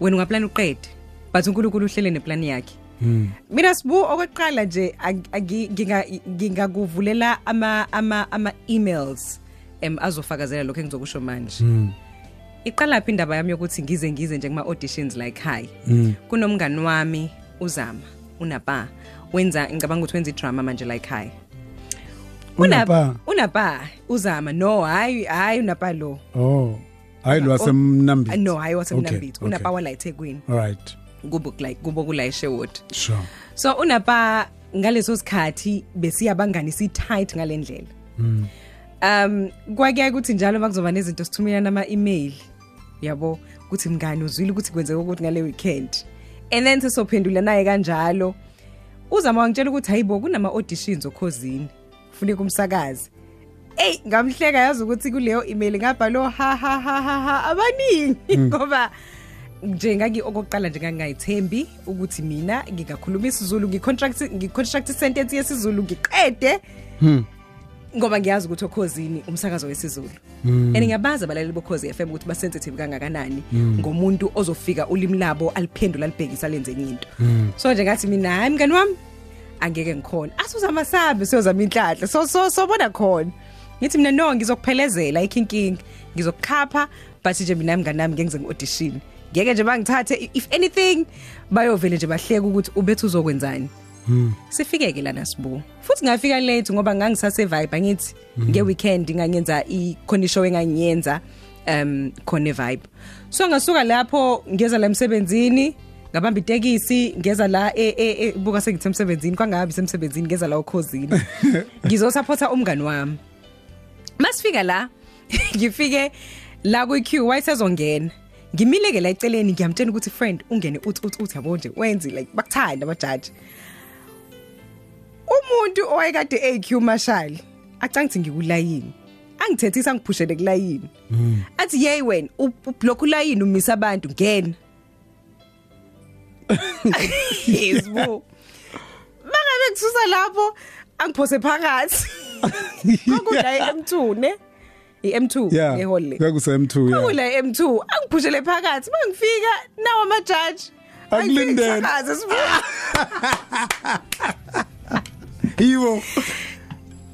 wena ungaplan uqede? But uNkulunkulu uhlele neplan yakhe. Mina sibu okokuqala nje ngingakuvulela ama ama ama emails em azofakazela lokho engizokusho manje. Iqala phi indaba yami yokuthi ngize ngize nje kuma auditions la ekhaya kunomngani wami uzama unapa wenza ngicabanga ukuthi wenza idrama manje la ekhaya unapa. unapa. Uzama. No hayi hayi unapa lo. Oh hayi lo wasemnambithu no hayi wasemnambithu unapa wala eThekwini alright kubo like kubo kula eSherwood sure. So unapa ngaleso sikhathi besiyabangani si tight ngalendlela mm. um kwake ukuthi njalo bakuzoba nezinto sithumelana ama email yabo? Ukuthi mngani uzwile ukuthi kwenzeka ukuthi ngale weekend. And then sesophendula naye kanjalo. Uzama wangitshela ukuthi hayibo kunama auditions okhosini kufuneka umsakazi Ey ngamhleka yazi ukuthi kuleyo email ngabhalo ha ha ha ha, ha abaningi. Ngoba nje ngaki okokuqala nje ngangayithembi ukuthi mina ngingakhuluma isiZulu ngicontract ngicontract sentence yesiZulu ngiqede. Hmm. Ngoba ngiyazi ukuthi okhosini umsakazo wesiZulu. And ngiyabaza abalali bokhozi FM ukuthi ba sensitive kangakanani ngomuntu ozofika ulimi labo aliphendula libhekisa lenze enye into. So nje ngathi mina hayi mngani wami. Angeke ngikhona asuzama sabe siyozama inhlanhla so so sobona khona. Ngithi mina no ngizokuphelezela ikhinking ngizokukhapha but nje mina mngani nami ngenze ngeaudition. Ngeke nje bangithathe if anything bayovele nje bahleka ukuthi ubethu uzokwenzani. Hmm. sifike ke lana sibu futhi ngafika late ngoba ngangisase vibe angithi nge weekend ngangenza i khona show engangiyenza um khona vibe so ngasuka lapho ngeza la emsebenzini ngabamba itekisi ngeza la e, e, e buka sengithe emsebenzini kwangabi semsebenzini ngeza la ukhosini ngizosupporta umngani wami. Masifika la ngifike la ku queue wayesezongena. Ngimile ke la eceleni ngiyamtshela ukuthi friend ungene uthi uthi uthi yabo nje wenzi like bakuthanda abajaji umuntu owayekade AQ Marshall acangithi ngikulayini. Angithethisa angiphushele kulayini. Athi hey wena ublock ulayini umisa abantu ngena. yesibo mangabe kususa lapho angiphose phakathi. Kokula M2 ne? iM2 yeah. ehall le kwakusem2 yeah. Kokula M2 angiphushele phakathi. Mangifika nawo amajaji Akulindele. Angifike sibu yiwo.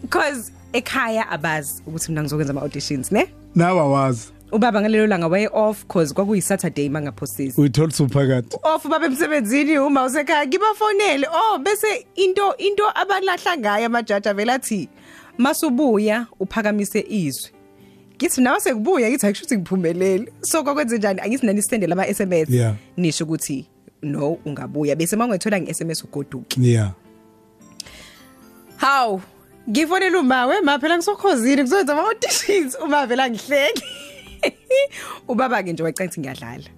Because ekhaya abazi ukuthi mina ngizokwenza ama auditions ne? Nawa wazi ubaba ngalelo langa way off cause kwakuyi Saturday mangaphosisi uyithola suphakathi off baba emsebenzini uma usekhaya ngibafonele. Oh bese into into abalahla ngayo amajaji avela athi masubuya uphakamise izwi ngithi nawe sekubuya ngithi akusho ukuthi ngiphumelele. So kwakwenze njani? Angithi nani sendele ama SMS Yeah. nisho ukuthi no ungabuya. Bese mangwethola nge SMS ugoduke. Yeah. Haw, ngifonela uma wema phela ngisokhozini kuzoyenza ama auditions uma vela ngihleki. Ubaba ke nje wayecathi ngiyadlala.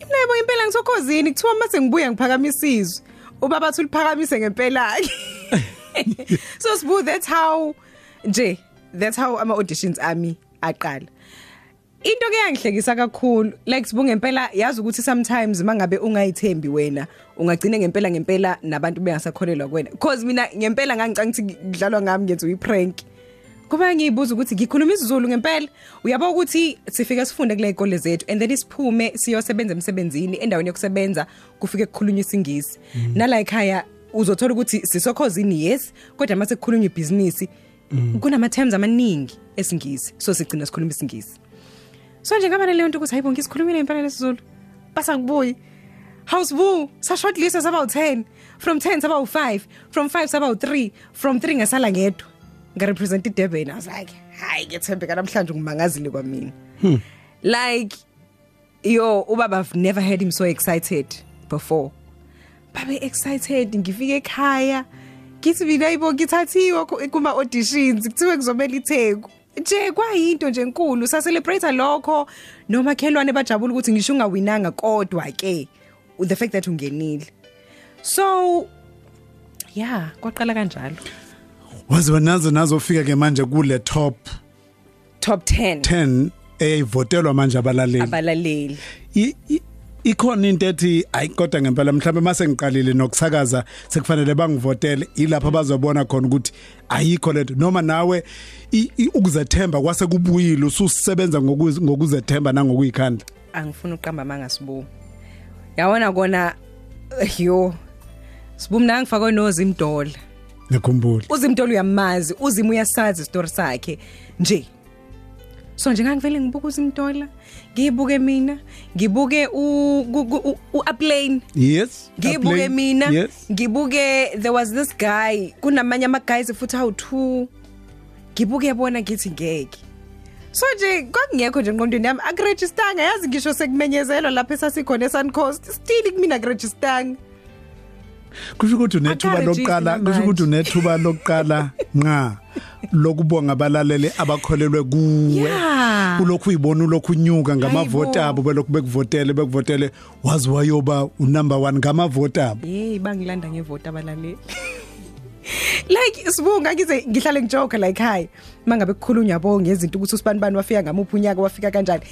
Imnebo impela ngisokhozini kuthiwa mase ngibuya ngiphakamisizwe. Ubaba athi uliphakamise ngempela ke. So smooth that's how nje that's how ama auditions ami aqala. Into ke yangihlekisa kakhulu like sibunge ngempela yazi ukuthi sometimes mangabe ungayithembi wena ungagcina ngempela ngempela nabantu bengasakholelwa kuwena because mina ngempela ngangicanga ukuthi kudlalwa ngami ngenza uyiprank kuba ngiyibuza ukuthi ngikhuluma isiZulu ngempela. Uyabo ukuthi sifika sifunde kule ikole zethu and then isiphume siyosebenza emsebenzini endaweni yokusebenza kufike kukhulunywa isingisi. Nala ekhaya uzothola ukuthi sisokhozini yes kodwa mase kukhulunywa ibhizinisi kunama terms amaningi esingisi. So sigcina sikhuluma isingisi. So nje ngaba leyo nto ukuthi hayibo ngisikhulumile impela lesizulu. Basa ngibuyi. House boo, sa shortlist saba u10, from 10 saba u5, from 5 saba u3, from 3 ngasala ngedwa. Nga represent iDurban. I was like, hayi ngethembeka namhlanje ngimangazile kwamina. Like yo ubaba I've never heard him so excited before. Babe excited ngifike ekhaya. Ngithi mina yibo ngithathiwe ku- kuma auditions kuthiwe kuzomela itheku. nje kwayinto nje enkulu sa celebrate lokho noma khelwane bajabula ukuthi ngisho ungawinanga kodwa ke the fact that ungenile so yeah kwaqala kanjalo wazi nazo nazofika ke manje kule top top 10 10 eyivotelwa manje abalaleli. Abalaleli. I- i- ikhona into ethi ayi kodwa ngempela mhlawumbe mase ngiqalile nokusakaza sekufanele bangivotele ilapha bazobona khona ukuthi ayikho lento noma nawe i- i- ukuzethemba kwase kubuyile ususebenza ngokuzi- ngokuzethemba nangokuyikhandla angifuna uqamba mangasibu yawona kona yo sibu mina ngifakwe nozi imdola ngikhumbula uzimtolo uyamazi uzimo uyasazi story sakhe. Nje so nje ngangivele ngibuka uzimtola ngibuke mina ngibuke u ku- ku- u- uuplane yes ngibuke Aplane. mina yes. ngibuke there was this guy kunamanye ama guys futhi awu2 ngibuke bona ngithi ngeke. So nje kwakungekho nje ngqondweni yami akuregistanga yazi ngisho sekumenyezelwa lapha esasikhona eSuncoast. Still kumina akuregistanga kusho ukuthi unethuba Akarejiste lokuqala namanje. kusho ukuthi unethuba lokuqala nqa lokubonga abalaleli abakholelwe kuwe Yeah. ulokhu uyibona ulokhu unyuka ngamavoti Hayibo. abo belokhu bekuvotele bekuvotele wazi wayoba unumber 1 ngamavoti abo hey bangilanda ngevoti abalaleli like sibunga ngize ngihlale ngijoke like hi mangabe kukhulunywa yabo ngezinto ukuthi usibani bani wafika ngamuphi unyaka wafika kanjani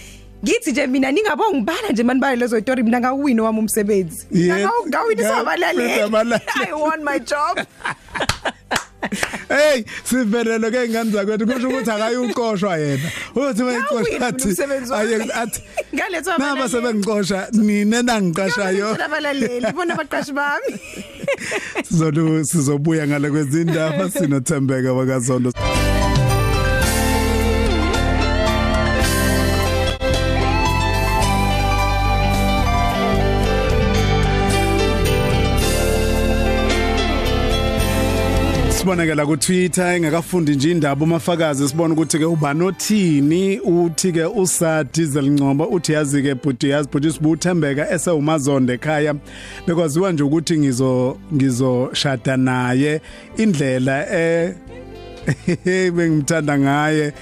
ngithi nje mina ningabonga ngibala nje manibale lezo story mina ngawina wami umsebenzi. Yes. ngawina Ngawina sabalaleli abalaleli. i won my job. Hey sivelelo ke ingane zakwethu? Kusho ukuthi akayuqoshwa yena. Uthi mayiqoshwa Ngawina athi umsebenzi wami. aye athi Ngalethwa naba abalaleli. sebengixosha nina nangiqashayo Ngawina abalaleli. Bona abaqashi bami. Sizolu sizobuya ngale kwezindaba sinothembeka bakazondo sibonekela ku Twitter engakafundi nje indaba umafakazi sibona ukuthi ke ubani othini uthi ke usa diesel ncomba uthi yazi ke bhuti yazi bhuti sibuthembeka esewumazonde ekhaya. Bekwaziwa nje ukuthi ngizo ngizoshada naye indlela eh bengimthanda ngaye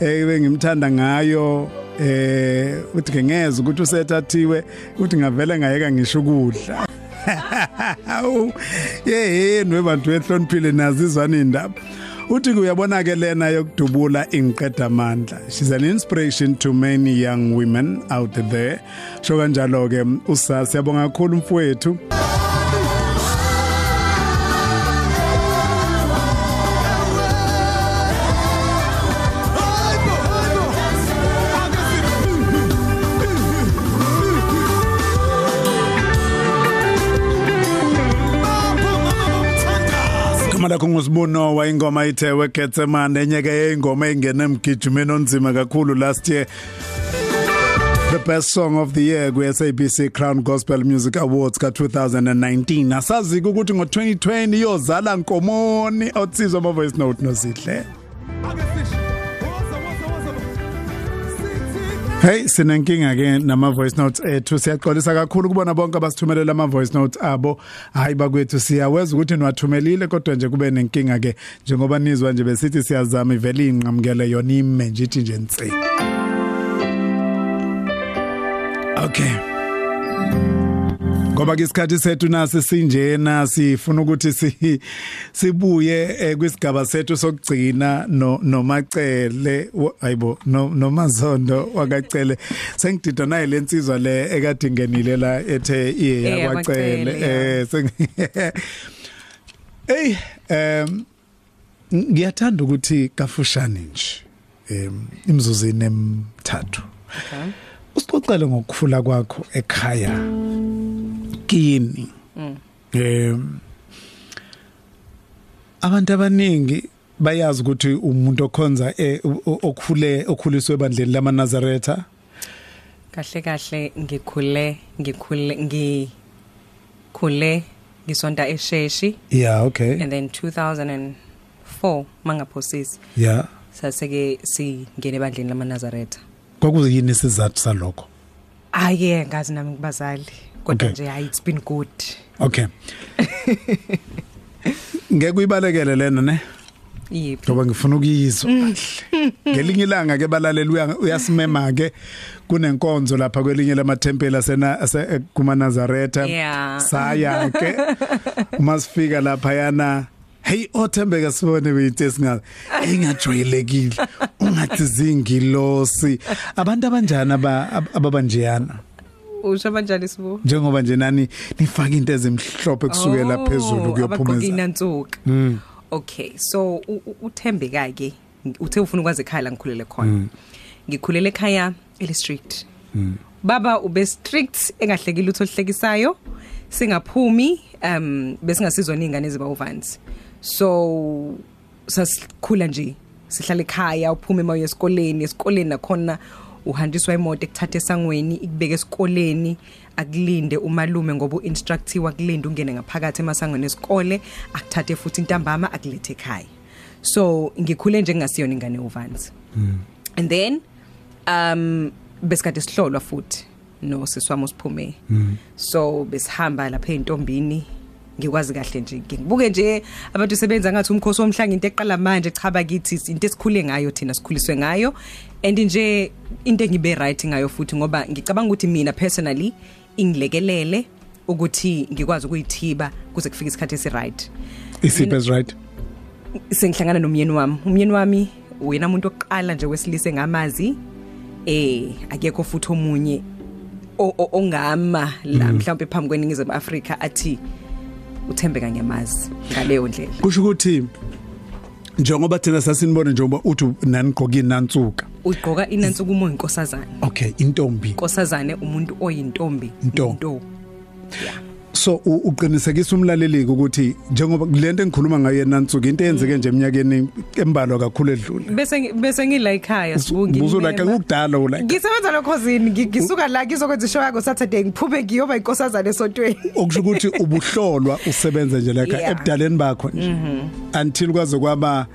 eh bengimthanda ngayo eh uthi ke ngeze ukuthi usethathiwe uthi ngavele ngayeka ngisho ukudla. Awu yeheni webantu ehloniphile nazizwana indaba uthi uyabona ke lena yokudubula ingiqeda amandla. She's an inspiration to many young women out there. Sho kanjalo ke usasi siyabonga kakhulu mfowethu. Igama lakho ngusibuno wayingoma ithewe Getsemane enye ke ingoma engena emgijimeni onzima kakhulu last year. The best song of the year ku SABC Crown Gospel Music Awards ka 2019 asazi ukuthi ngo2020 iyozala Nkomoni otsizwa ama voice note nosihle Hey sinenkinga ke nama voice notes ethu siyaxolisa kakhulu kubona bonke abasithumelela ama voice notes abo. Hayi bakwethu siyaweza ukuthi niwathumelile kodwa nje kube nenkinga ke njengoba nizwa nje besithi siyazama ivele inqamukele yona ime nje ithi nje nsi. Okay. Ngoba ke isikhathi sethu nasi sinjena sifuna ukuthi si sibuye eh, kwisigaba sethu sokugcina no nomacele hayibo no nomazondo wakacele. Sengidida naye lensizwa le ekade ingenile la ethe iye yakwacele eh Hey em ngiyathanda ukuthi kafushane nje em imzuzini emithathu Okay. usixoxele ngokukhula kwakho ekhaya. Kini em abantu abaningi bayazi ukuthi umuntu okhonza eh, okhule okhuliswe ebandleni lamaNazaretha. Kahle kahle ngikhule ngikhule ngikhule ngisonta esheshi yeah okay. And then 2004 mangaphosisi yeah saseke singene ebandleni lamaNazaretha. Kwakuyini isizathu salokho? Aye ngazi nami ngibazali kodwa Okay. nje hayi it's been good. Okay. Ngeke uyibalekele lena ne? Yiphi ngoba ngifuna ukuyizwa. Kahle ngelinye ilanga ke balaleli uya- uyasimema ke kunenkonzo lapha kwelinye lamathempeli asena ase- kuma Nazaretha Yeah. saya ke. Uma sifika lapha yana hey othembeka sibone beyithi singazi engajwayelekile ungathi zingilosi. Abantu abanjani aba- ab- ababanjeyana usho kanjani sibu? Njengoba nje nani nifaka into ezimhlophe kusukela phezulu kuyophumeza. inantsuka okay so u- u- uthembeka ke uthe ufuna ukwazi ekhaya la ngikhulele khona. Ngikhulele ekhaya eli strict baba ube strict engahlekile utho hlekisayo singaphumi um besingasizwa ningane eziba uvansi so sasikhula nje sihlala ekhaya uphume emaye esikoleni esikoleni nakhona uhanjiswa imoto ekuthatha esangweni ikubeka esikoleni akulinde umalume ngoba uinstructiwe akulinde ungene ngaphakathi emasangweni esikole akuthathe futhi intambama akulethe ekhaya. So ngikhule nje ngingasiyona ingane uvansi and then um besikade sihlolwa futhi no siswami usiphume so besihamba lapha eintombini ngikwazi kahle nje ngibuke nje abantu sebenza ngathi umkhosi womhlanga into eqala manje cha bakithi into esikhule ngayo thina sikhuliswe ngayo. And nje into engibe right ngayo futhi ngoba ngicabanga ukuthi mina personally ingilekelele ukuthi ngikwazi ukuyithiba kuze kufike isikhathi esi right. Isiphi is right? sengihlangana nomyeni wami. Umyeni wami uyena umuntu oqala nje wesilisa engamazi eh akekho futhi omunye o- o- ongama la mhlawumbe phambi kweningizimu Afrika athi uthembeka ngiyamazi ngaleyo ndlela. Kusho ukuthi njengoba thina sasinibona njengoba uthi nanigqoka inantsuka ugqoka inansuku umo inkosazana okay intombi. Inkosazane umuntu oyintombi. Nto. nto so u- uqinisekisa umlaleli ukuthi njengoba lento engikhuluma ngayo yenantsuka into eyenzeke nje eminyakeni embalwa kakhulu edlule. Bese ngi- bese ngila ekhaya sibungi buzulaka kudala ulike Ngisebenza lokhosini ngisuka la ngizokwenza ishow yako Saturday ngiphume ngiyoba inkosazana esontweni. Okusho ukuthi ubuhlolwa usebenza nje la Yeah. ebudaleni bakho nje. Until kwaze kwaba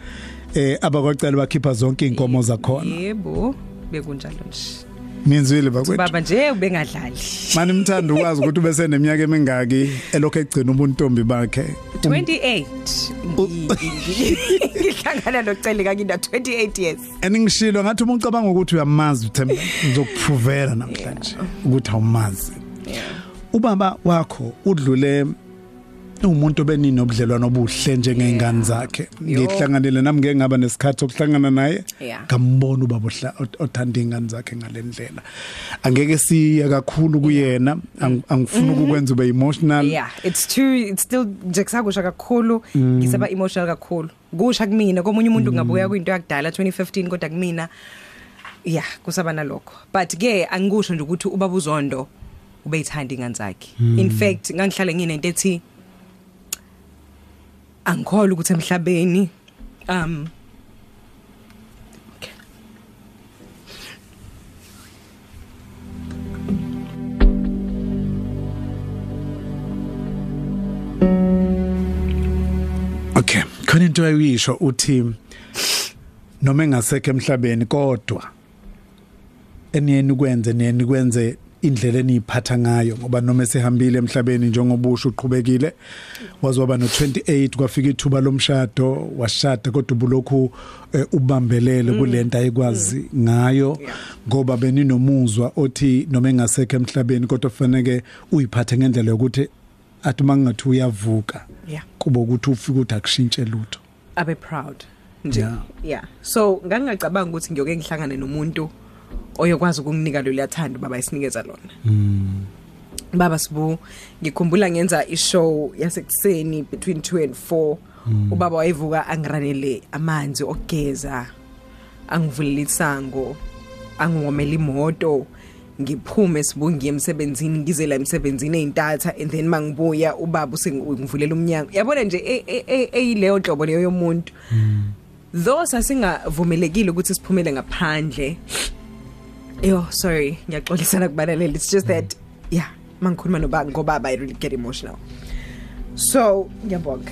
eh abakwacela bakhipha zonke inkomo zakhona. Yebo bekunjalo nje. Ninzwile bakwethu. Baba nje ubengadlali. Mani mthanda ukwazi ukuthi ube seneminyaka emingaki elokho egcina ubuntombi bakhe. 28 ngi- ngi- ngihlangana nocele kakina 28 years. Eningishilo ngathi uma ucabanga ukuthi uyamazi uthemba ngizokuprovela namhlanje ukuthi awumazi. Ubaba wakho udlule umuntu beninobudlelwano obuhle njengezingane zakhe. Ngihlanganele nami ngeke ngaba nesikhathi sokuhlangana naye. Ngambona ubaba othanda ingane zakhe ngalendlela angeke siye kakhulu kuyena. Ang- angifuni ukukwenza ube emotional. Yeah it's too it's still nje kusakusha kakhulu. Ngisaba emotional kakhulu. Kusha kumina komunye umuntu ngabuya kwinto yakudala 2015 kodwa kumina. Yeah kusaba nalokho. But ke angikusho nje ukuthi ubaba uzondo ubeyithanda ingane zakhe. In fact ngangihlale nginento ethi angikholwa ukuthi emhlabeni um okay. khona into ayisho uthi noma engasekho emhlabeni kodwa eniyeni kwenze niyeni kwenze indlela eniyiphatha ngayo ngoba noma esehambile emhlabeni njengobusho uqhubekile wazoba no28 kwafika ithuba lomshado washada kodwa ubulokhu eh, ubambelele kulento ayikwazi ngayo ngoba beninomuzwa othi noma engasekho emhlabeni kodwa kufanele uyiphathe ngendlela yokuthi athi mangathi uyavuka kuba ukuthi ufike ukuthi akushintshe lutho. Abe proud nje. Yeah. so ngangingacabanga ukuthi ngiyoke ngihlangane nomuntu oyokwazi ukunginika lo liyathanda baba isinikeza lona. Baba sibu ngikhumbula ngenza ishow yasekuseni between 2 and 4 ubaba wayevuka angiranele amanzi okugeza angivulele isango angingomela imoto ngiphume sibu ngiye emsebenzini ngize la emsebenzini eintatha and then mangibuya ubaba usengivulela umnyango. Yabona nje e- e- e- eyileyo nhlobo leyo yomuntu. Though sasingavumelekile ukuthi siphumele ngaphandle yo sorry ngiyaxolisana kubalaleli it's just that yeah mangikhuluma noba ngobaba i really get emotional. So ngiyabonga.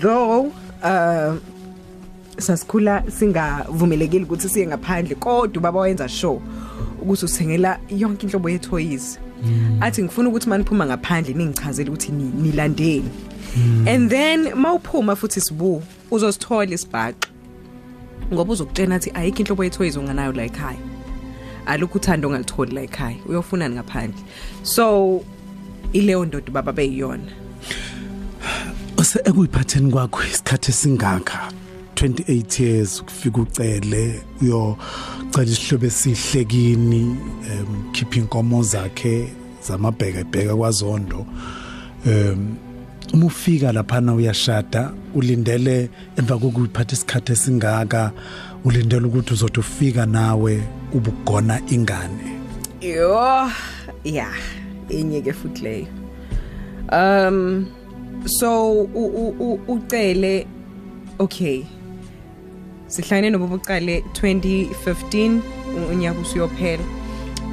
Though uh sasikhula singavumelekile ukuthi siye ngaphandle kodwa ubaba wayenza show ukuthi uthengela yonke inhlobo ye toys athi ngifuna ukuthi maniphuma ngaphandle ningichazele ukuthi ni- nilandeni. And then mawuphuma futhi sibu uzosithola isibhaqa. Ngoba uzokutshena athi ayikho inhlobo ye toys onganayo la ekhaya alukho uthando ongalitholi la ekhaya uyofunani ngaphandle? So ileyo ndoda baba beyiyona. Ose ekuyiphatheni kwakho isikhathi esingaka 28 years ukufika ucele uyocela isihlobo esihlekini um khipha inkomo zakhe zamabheka ebheka kwazondo um uma ufika lapha na uyashada ulindele emva kokuyiphatha isikhathi esingaka ulindele ukuthi uzothi ufika nawe ubugona ingane. Yo yeah enye ke futhi leyo. Um so ucele okay sihlangene nobo buqale 2015 unyaka usiyophela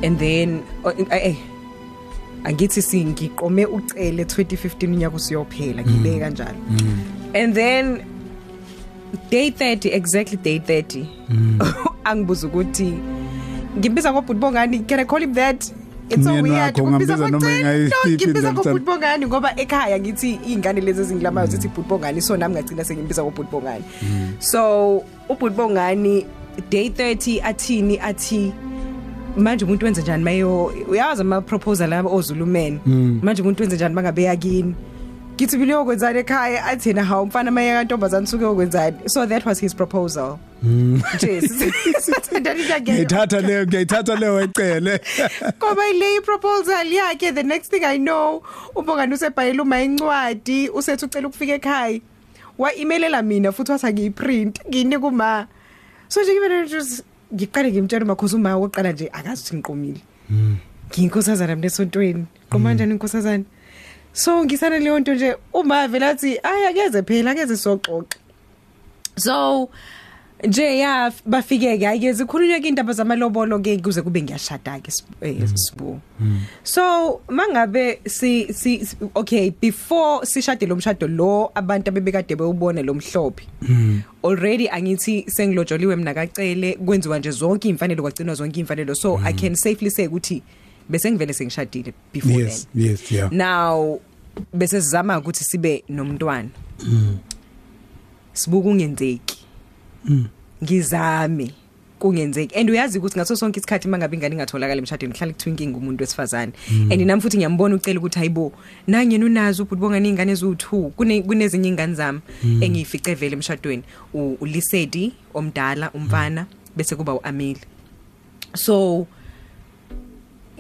and then eh angithi singiqome ucele 2015 unyaka usiyophela ngibeke kanjalo. And then day 30 exactly day 30 angibuza ukuthi ngibiza ngobhuti bongani can i call him that? It's so Umyeni weird. wakho ungambiza noma ngobhuti engayiphi ngibiza indlela ngobhuti bongani ngoba ekhaya ngithi ingane lezi ezingilamayo zithi bhuti bongani so nami ngagcina sengimbiza ngobhuti bongani so ubhuti bongani day 30 athini? Athi manje umuntu wenza njani? Mayo uyazi ama proposal labo ozulumen manje umuntu wenza njani? Bangabe yakini ngithi mina yokwenzani ekhaya? Athi na hawu mfana maye kantombazana suke yokwenzani so that was his proposal. Nje sithandani ngiyangena ngiyithatha leyo ngiyithatha leyo ecele ngoba ile proposal yakhe the next thing i know ubongani usebhayela uma incwadi usethi ucela ukufika ekhaya. Wa emailela mina futhi wathi ngiyiprint ngine kuma so nje ngibe nje ngiqale ngimtshela makhosi uma oqala nje akazi ukuthi ngiqomile. Nginkosazana mina esontweni. Qoma kanjani inkosazana? So ngisana leyo nto nje uma vela athi ay akeze phela akeze soxoxa so nje ya bafike ke ayike zikhulunywe ke indaba zamalobolo ke kuze kube ngiyashada ke sibu. So mangabe si si si- okay before sishade lo mshado lo abantu abebekade bewubona lo mhlophe already angithi sengilojoliwe mina kacele kwenziwa nje zonke imfanelo kwagcinwa zonke imfanelo so i can safely say ukuthi bese ngivele sengishadile before then. yes yes yeah. Now bese sizama ukuthi sibe nomntwana. Sibuka ungenzeki. Ngizame kungenzeki. And uyazi ukuthi ngaso sonke isikhathi mangabe ingane ingatholakala emshadweni kuhlala kuthiwa inkinga umuntu wesifazane. And nami futhi ngiyambona ucela ukuthi hayibo nangena unazo ubhuti bongani ingane eziwu2 kune kunezinye ingane zami engiyifice vele emshadweni. Ulisedi omdala umfana bese kuba uAmile so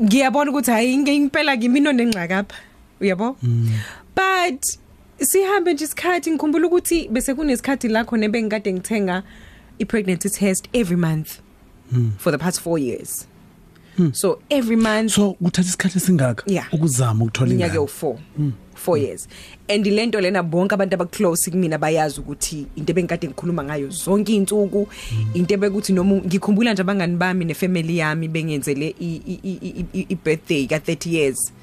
ngiyabona ukuthi hayi inge impela kimi nonengxaka apha uyabo but sihambe nje isikhathi ngikhumbula ukuthi bese kunesikhathi la khona ebengikade ngithenga i pregnancy test every month for the past 4 years. So every month so kuthatha isikhathi singaka Yeah. ukuzama ukuthola iminyaka ingane? ewu4 4 years. And lento lena bonke abantu abaclose kumina bayazi ukuthi into ebengikade ngikhuluma ngayo zonke izinsuku into ebekuthi noma ngikhumbula nje abangani bami nefamily yami bengenzele i- i- i- i- i birthday ka 30 years.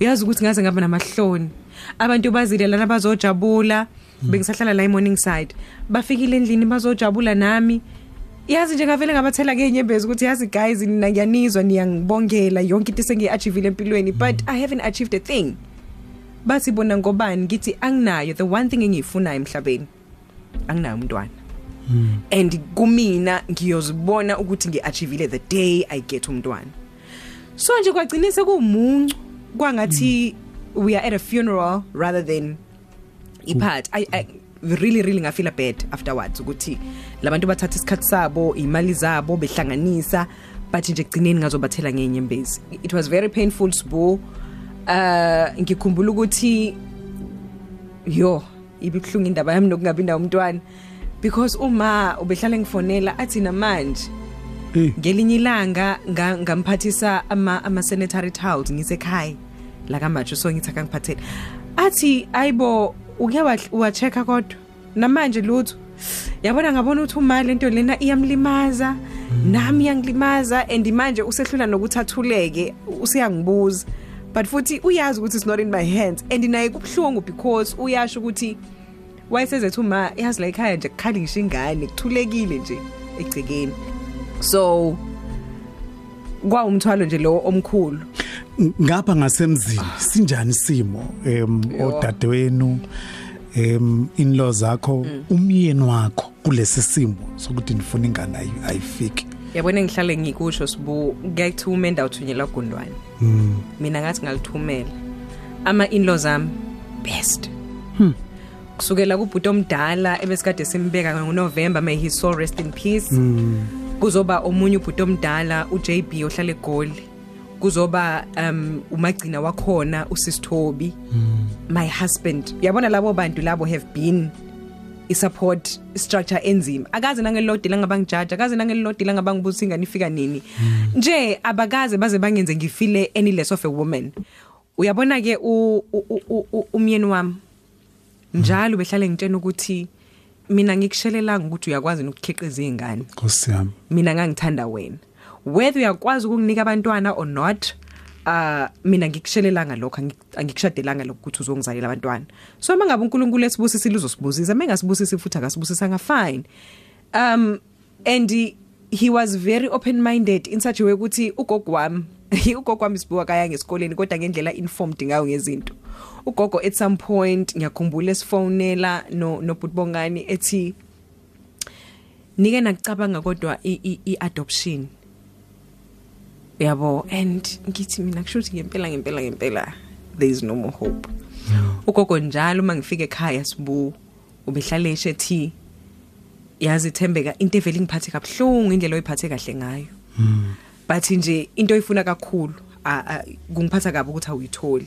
Uyazi ukuthi ngaze ngaba namahloni. Abantu bazile lana bazojabula bengisahlala la eMorning Side. Bafikile endlini bazojabula nami. Yazi nje ngavele ngabathela ke inyembezi ukuthi yazi guys nina ngiyanizwa niyangibongela yonke into sengiachievile empilweni but i haven't achieved a thing. Bathi bona ngobani ngithi anginayo the one thing engiyifunayo emhlabeni anginayo umntwana. And kumina ngiyozibona ukuthi ngiachievile the day i get umntwana. So nje kwagcinise kumuncu kwangathi we are at a funeral rather than ipart i, I really really ngafeel bad afterwards ukuthi labantu bathatha isikhathi sabo imali zabo behlanganisa but nje kugcineni ngazobathela ngenyembezi it was very painful sbo uh ngikhumbula ukuthi yo ibibhlungu indaba yami nokungabi nawo umntwana because uma ubehlala ngifonela athi namanje Eh. ngelinye ilanga nga- ngamphathisa ama ama sanitary towels ngisekhaya. La kamatsho so ngithi akangiphathele athi ayibo uke wa check kodwa? Namanje lutho yabona ngabona ukuthi uma lento lena iyamlimaza nami iyangilimaza and manje usehlula nokuthathuleke usiyangibuza. But futhi uyazi ukuthi it's not in my hands. And naye kubhlungu because uyasho ukuthi wayesezethu uma yazi la ekhaya nje kukhali ngisho ingane kuthulekile nje egcekeni. So kwawumthwalo nje lo omkhulu. Ngapha ngasemzini sinjani simo em odadewenu em inlaw zakho umyeni wakho kulesi simo sokuthi ndifuna ingane ayi- ayifiki? Yabona ngihlale ngikusho sibu kuyakuthuma endawuthunyelwa gondwane mina ngathi ngalithumela. Ama inlaws zami best. Kusukela kubhuti omdala ebesikade simbeka ngoNovember may his soul rest in peace. Kuzoba omunye ubhuti omdala uJB ohlala eGoli. Kuzoba um umagcina wakhona usisithobi my husband. Yabona labo bantu labo have been isupport structure enzima. Akaze nangelilodela ngabangijaja akaze nangelilodela ngabangibuza ingane ifika nini. Nje abakaze baze bangenze ngifile any less of a woman. Uyabona ke u- u- u- u- umyeni wami? Njalo behlale ngitshena ukuthi mina ngikushelelang ukuthi uyakwazi ukukhiqiza izingane Nkosi yami. Mina ngangithanda wena. Whether uyakwazi ukukunika abantwana or not uh mina ngikushelelang lokho angi- angikushadelanga lokho ukuthi uzongizalela abantwana. So mangabe uNkulunkulu esibusisile uzosibusisa mengasibusisi futhi akasibusisa nga fine. Um and he- he was very open minded in such a way ukuthi ugogo wami ugogo wami sibuka kaya ngesikoleni kodwa ngendlela informed ngayo ngezinto. Ugogo at some point ngiyakhumbula esifonela no nobutbongani ethi nike nakucabanga kodwa i- i i- adoption yabo and ngithi mina kusho ukuthi ngempela ngempela ngempela there is no more hope. Ugogo njalo mangifika ekhaya sibu ubehlale ethi yazi thembeka into evele ngiphathe kabhlungu indlela oyiphathe kahle ngayo. But nje into oyifuna kakhulu kungiphatha kabi ukuthi awuyitholi.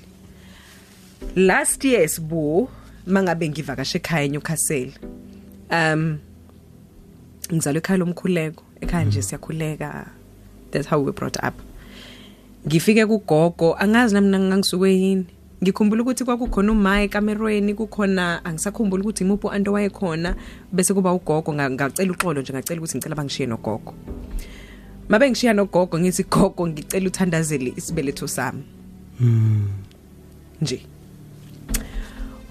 Last year sibu mangabe ngivakashe ekhaya eNewcastle um ngizalwe ekhaya lomkhuleko ekhaya nje siyakhuleka. That's how we were brought up. Ngifike kugogo angazi nami ngangisuke yini. Ngikhumbula ukuthi kwakukhona uMaya ekamerweni kukhona angisakhumbula ukuthi imuphi anto wayekhona bese kuba ugogo. Nga- ngacela uxolo nje ngacela ukuthi ngicela bangishiye nogogo. Mabe ngishiya nogogo ngithi gogo ngicela uthandazele isibeletho sami. Nje.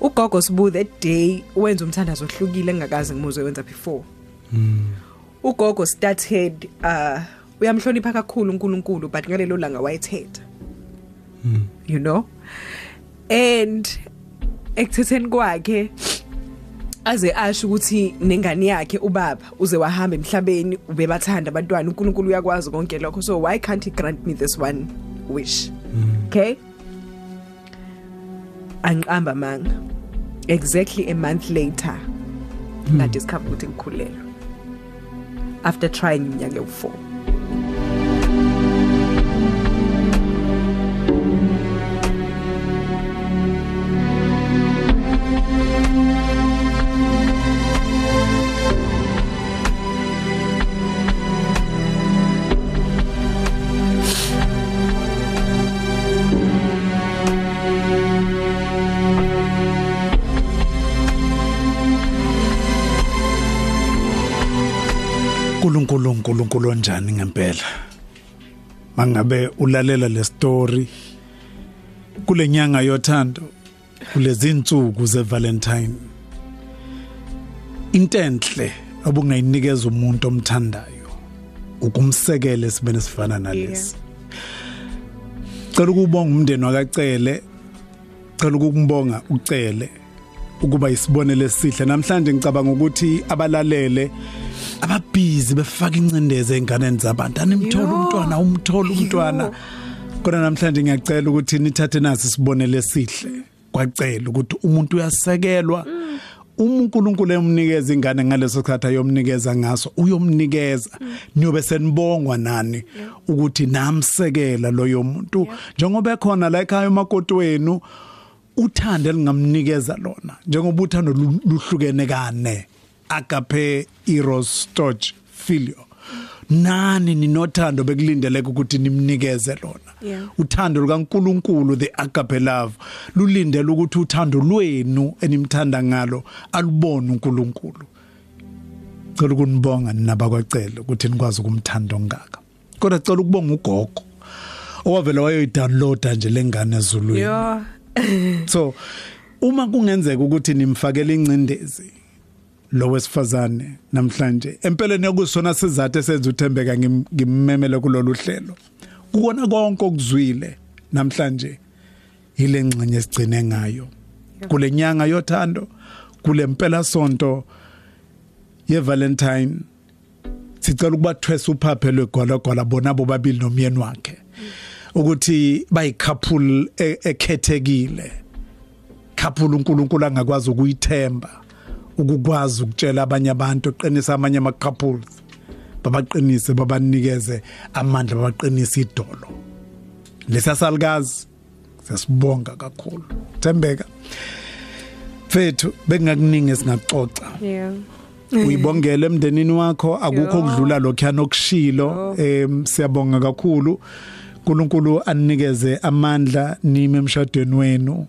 Ugogo sibu that day wenza umthandazo ohlukile engakazi ngimuzwe wenza before. Ugogo started uh uyamhlonipha kakhulu uNkulunkulu but ngalelo langa wayethetha. You know? And ekuthetheni kwakhe aze asho ukuthi nengane yakhe ubaba uze wahamba emhlabeni ubebathanda abantwana uNkulunkulu uyakwazi konke lokho. So why can't he grant me this one wish? Okay? Anqamba manga. Exactly a month later nga discover ukuthi ngikhulelwe. After trying iminyaka ewu4 uNkulunkulu onjani ngempela? Mangabe ulalela le story kulenyanga yothando kulezi insuku zeValentine intenhle obungayinikeza umuntu omthandayo ukumsekela sibene sifana nalesi. Cela ukubonga umndeni wakacele cela ukumbonga ucele. Ukuba isibonelo esihle. Namhlanje ngicabanga ukuthi abalalele ababhizi befaka incindeze enganeni zabantu. Animthola umntwana umthola umntwana. Kodwa namhlanje ngiyacela ukuthi nithathe nasi isibonelo esihle. Kwacela ukuthi umuntu uyasekelwa. Uma uNkulunkulu emnikeza ingane ngaleso sikhathi ayomnikeza ngaso uyomnikeza. Niyobe senibongwa nani ukuthi namsekela loyo muntu. Njengoba ekhona la ekhaya umakoti wenu uthando elingamnikeza lona njengoba uthando lu- luhlukene kane agape eros storge filio. Nani ninothando bekulindeleke ukuthi nimnikeze lona? Yeah. uthando lukaNkuluNkulu the agape love lulindele ukuthi uthando lwenu enimthanda ngalo alubone uNkulunkulu. Cela ukunibonga nabakwacela ukuthi nikwazi ukumthanda ongaka. Kodwa cela ukubonga ugogo owavela wayoyidownloada nje lengane ezulwini. Yo. so uma kungenzeka ukuthi nimfakele incindezi lo wesifazane namhlanje empeleni yokusona sizathu esenza uthembeka ngim- ngimmemele kulolu hlelo. Ukona konke okuzwile namhlanje ile ngxenye sigcine ngayo. Kule nyanga yothando kule mpela sonto ye Valentine sicela ukubathwesa uphaphe lwegolagwala bona bobabili nomyeni wakhe. Ukuthi bayicouple e- ekhethekile. Couple uNkulunkulu angakwazi ukuyithemba ukukwazi ukutshela abanye abantu uqinisa amanye ama couples babaqinise babanikeze amandla babaqinise idolo. Lesasalukazi sesibonga kakhulu. Thembeka fethu bengakuningi esingaxoxa yeah. Uyibongela emndenini wakho akukho kudlula lokhuyana okushilo em siyabonga kakhulu. uNkulunkulu anikeze amandla nime emshadweni wenu.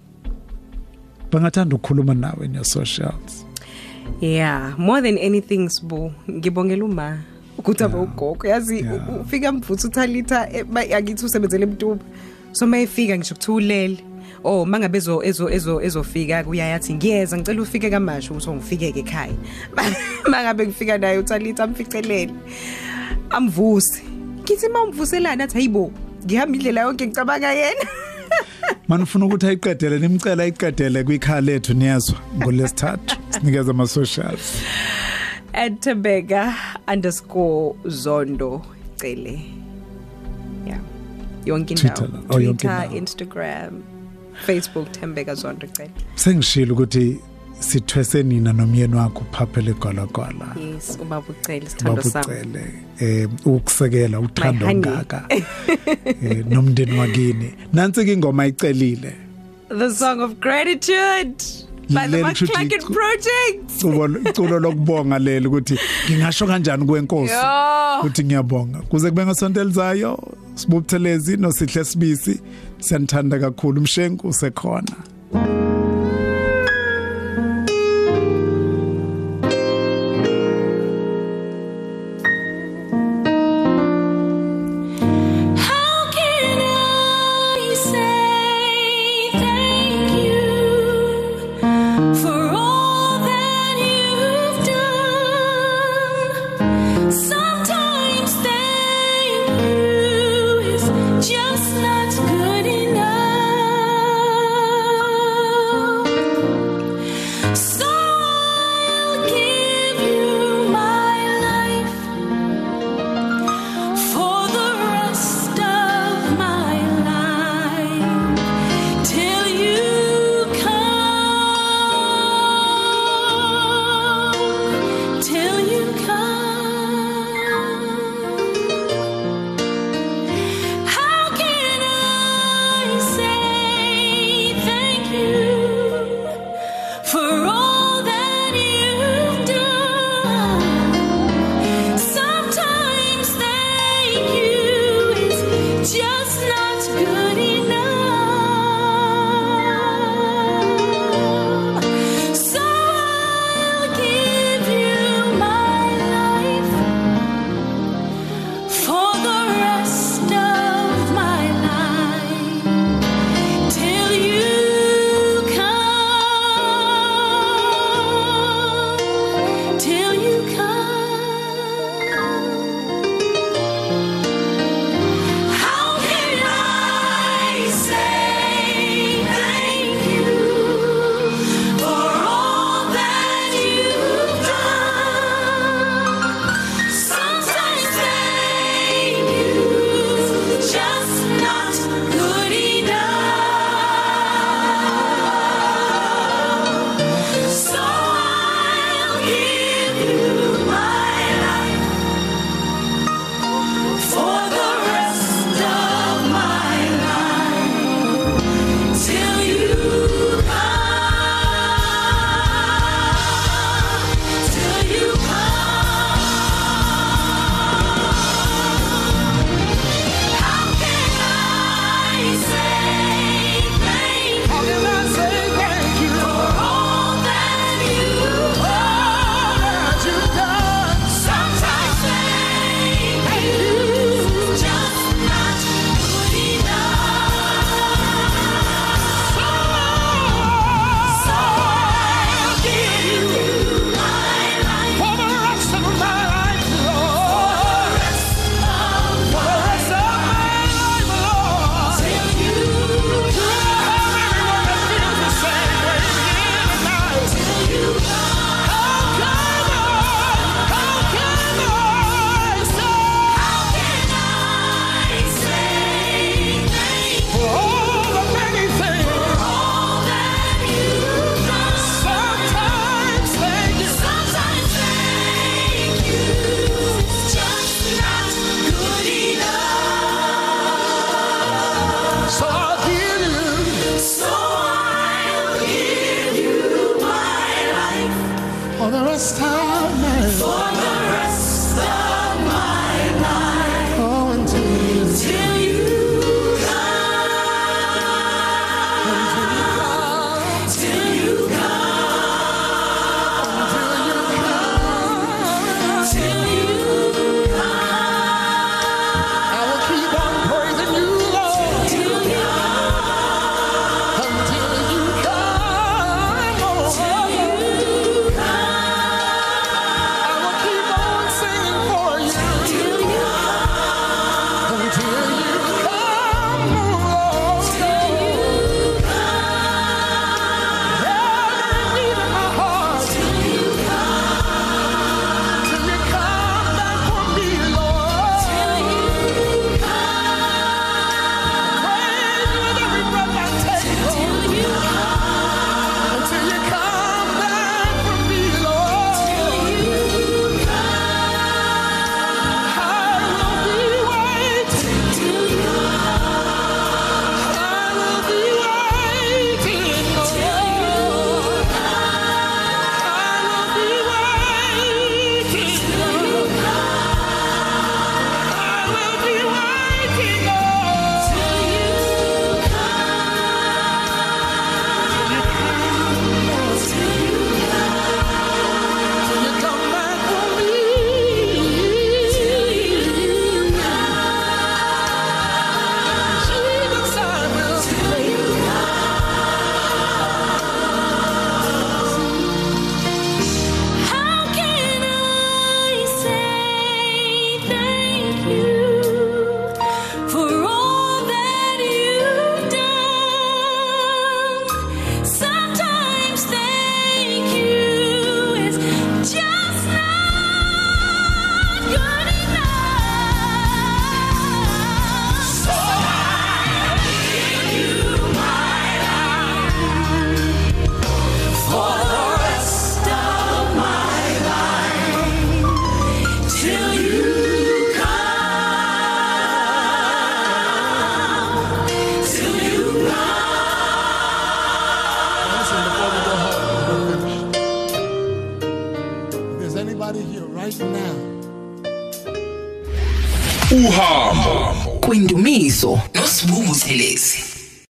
Bangathanda ukukhuluma nawe in your socials Yeah, more than anything sibu ngibongela uma ukuthi aba ugogo yazi Yeah. u- ufika mvuthu uthalitha eh, ba- akithi usebenzele ebutuba so mayefika ngisho kuthulele oh mangabe ezo ezo ezo ezofika kuyayathi ngiyeza ngicela ufike kamasho ukuthi ngifikeke ekhaya. Mangabe ngifika naye uthalitha amficelele amvuse. Ngithi mawumvuselana athi hayibo ngihamba indlela yonke ngicabanga yena. Manifuna ukuthi ayiqedele nimcela ayiqedele kwikhaya lethu niyezwa ngolesithathu sinikeza ama socials at Tebega underscore zondo cele. Yeah yonke Twitter indawo la- oh, Twitter. Instagram Facebook Tembeka zondo cele. Sengishilo ukuthi sithwese nina nomyeni wakho phaphe legolagwala yes ubaba ucele sithando sami. Babucele eh ukusekela uthando My honey. ngaka eh nomndeni wakini. Nansi ke ingoma icelile the song of gratitude by the Leli kusho ukuthi McClacken icu- project. Culo iculo lokubonga leli ukuthi ngingasho kanjani kwenkosi yo. Ukuthi ngiyabonga. Kuze kube ngesonto elizayo sibubuthelezi nosihle sibisi. Siyanthanda kakhulu umshenku usekhona.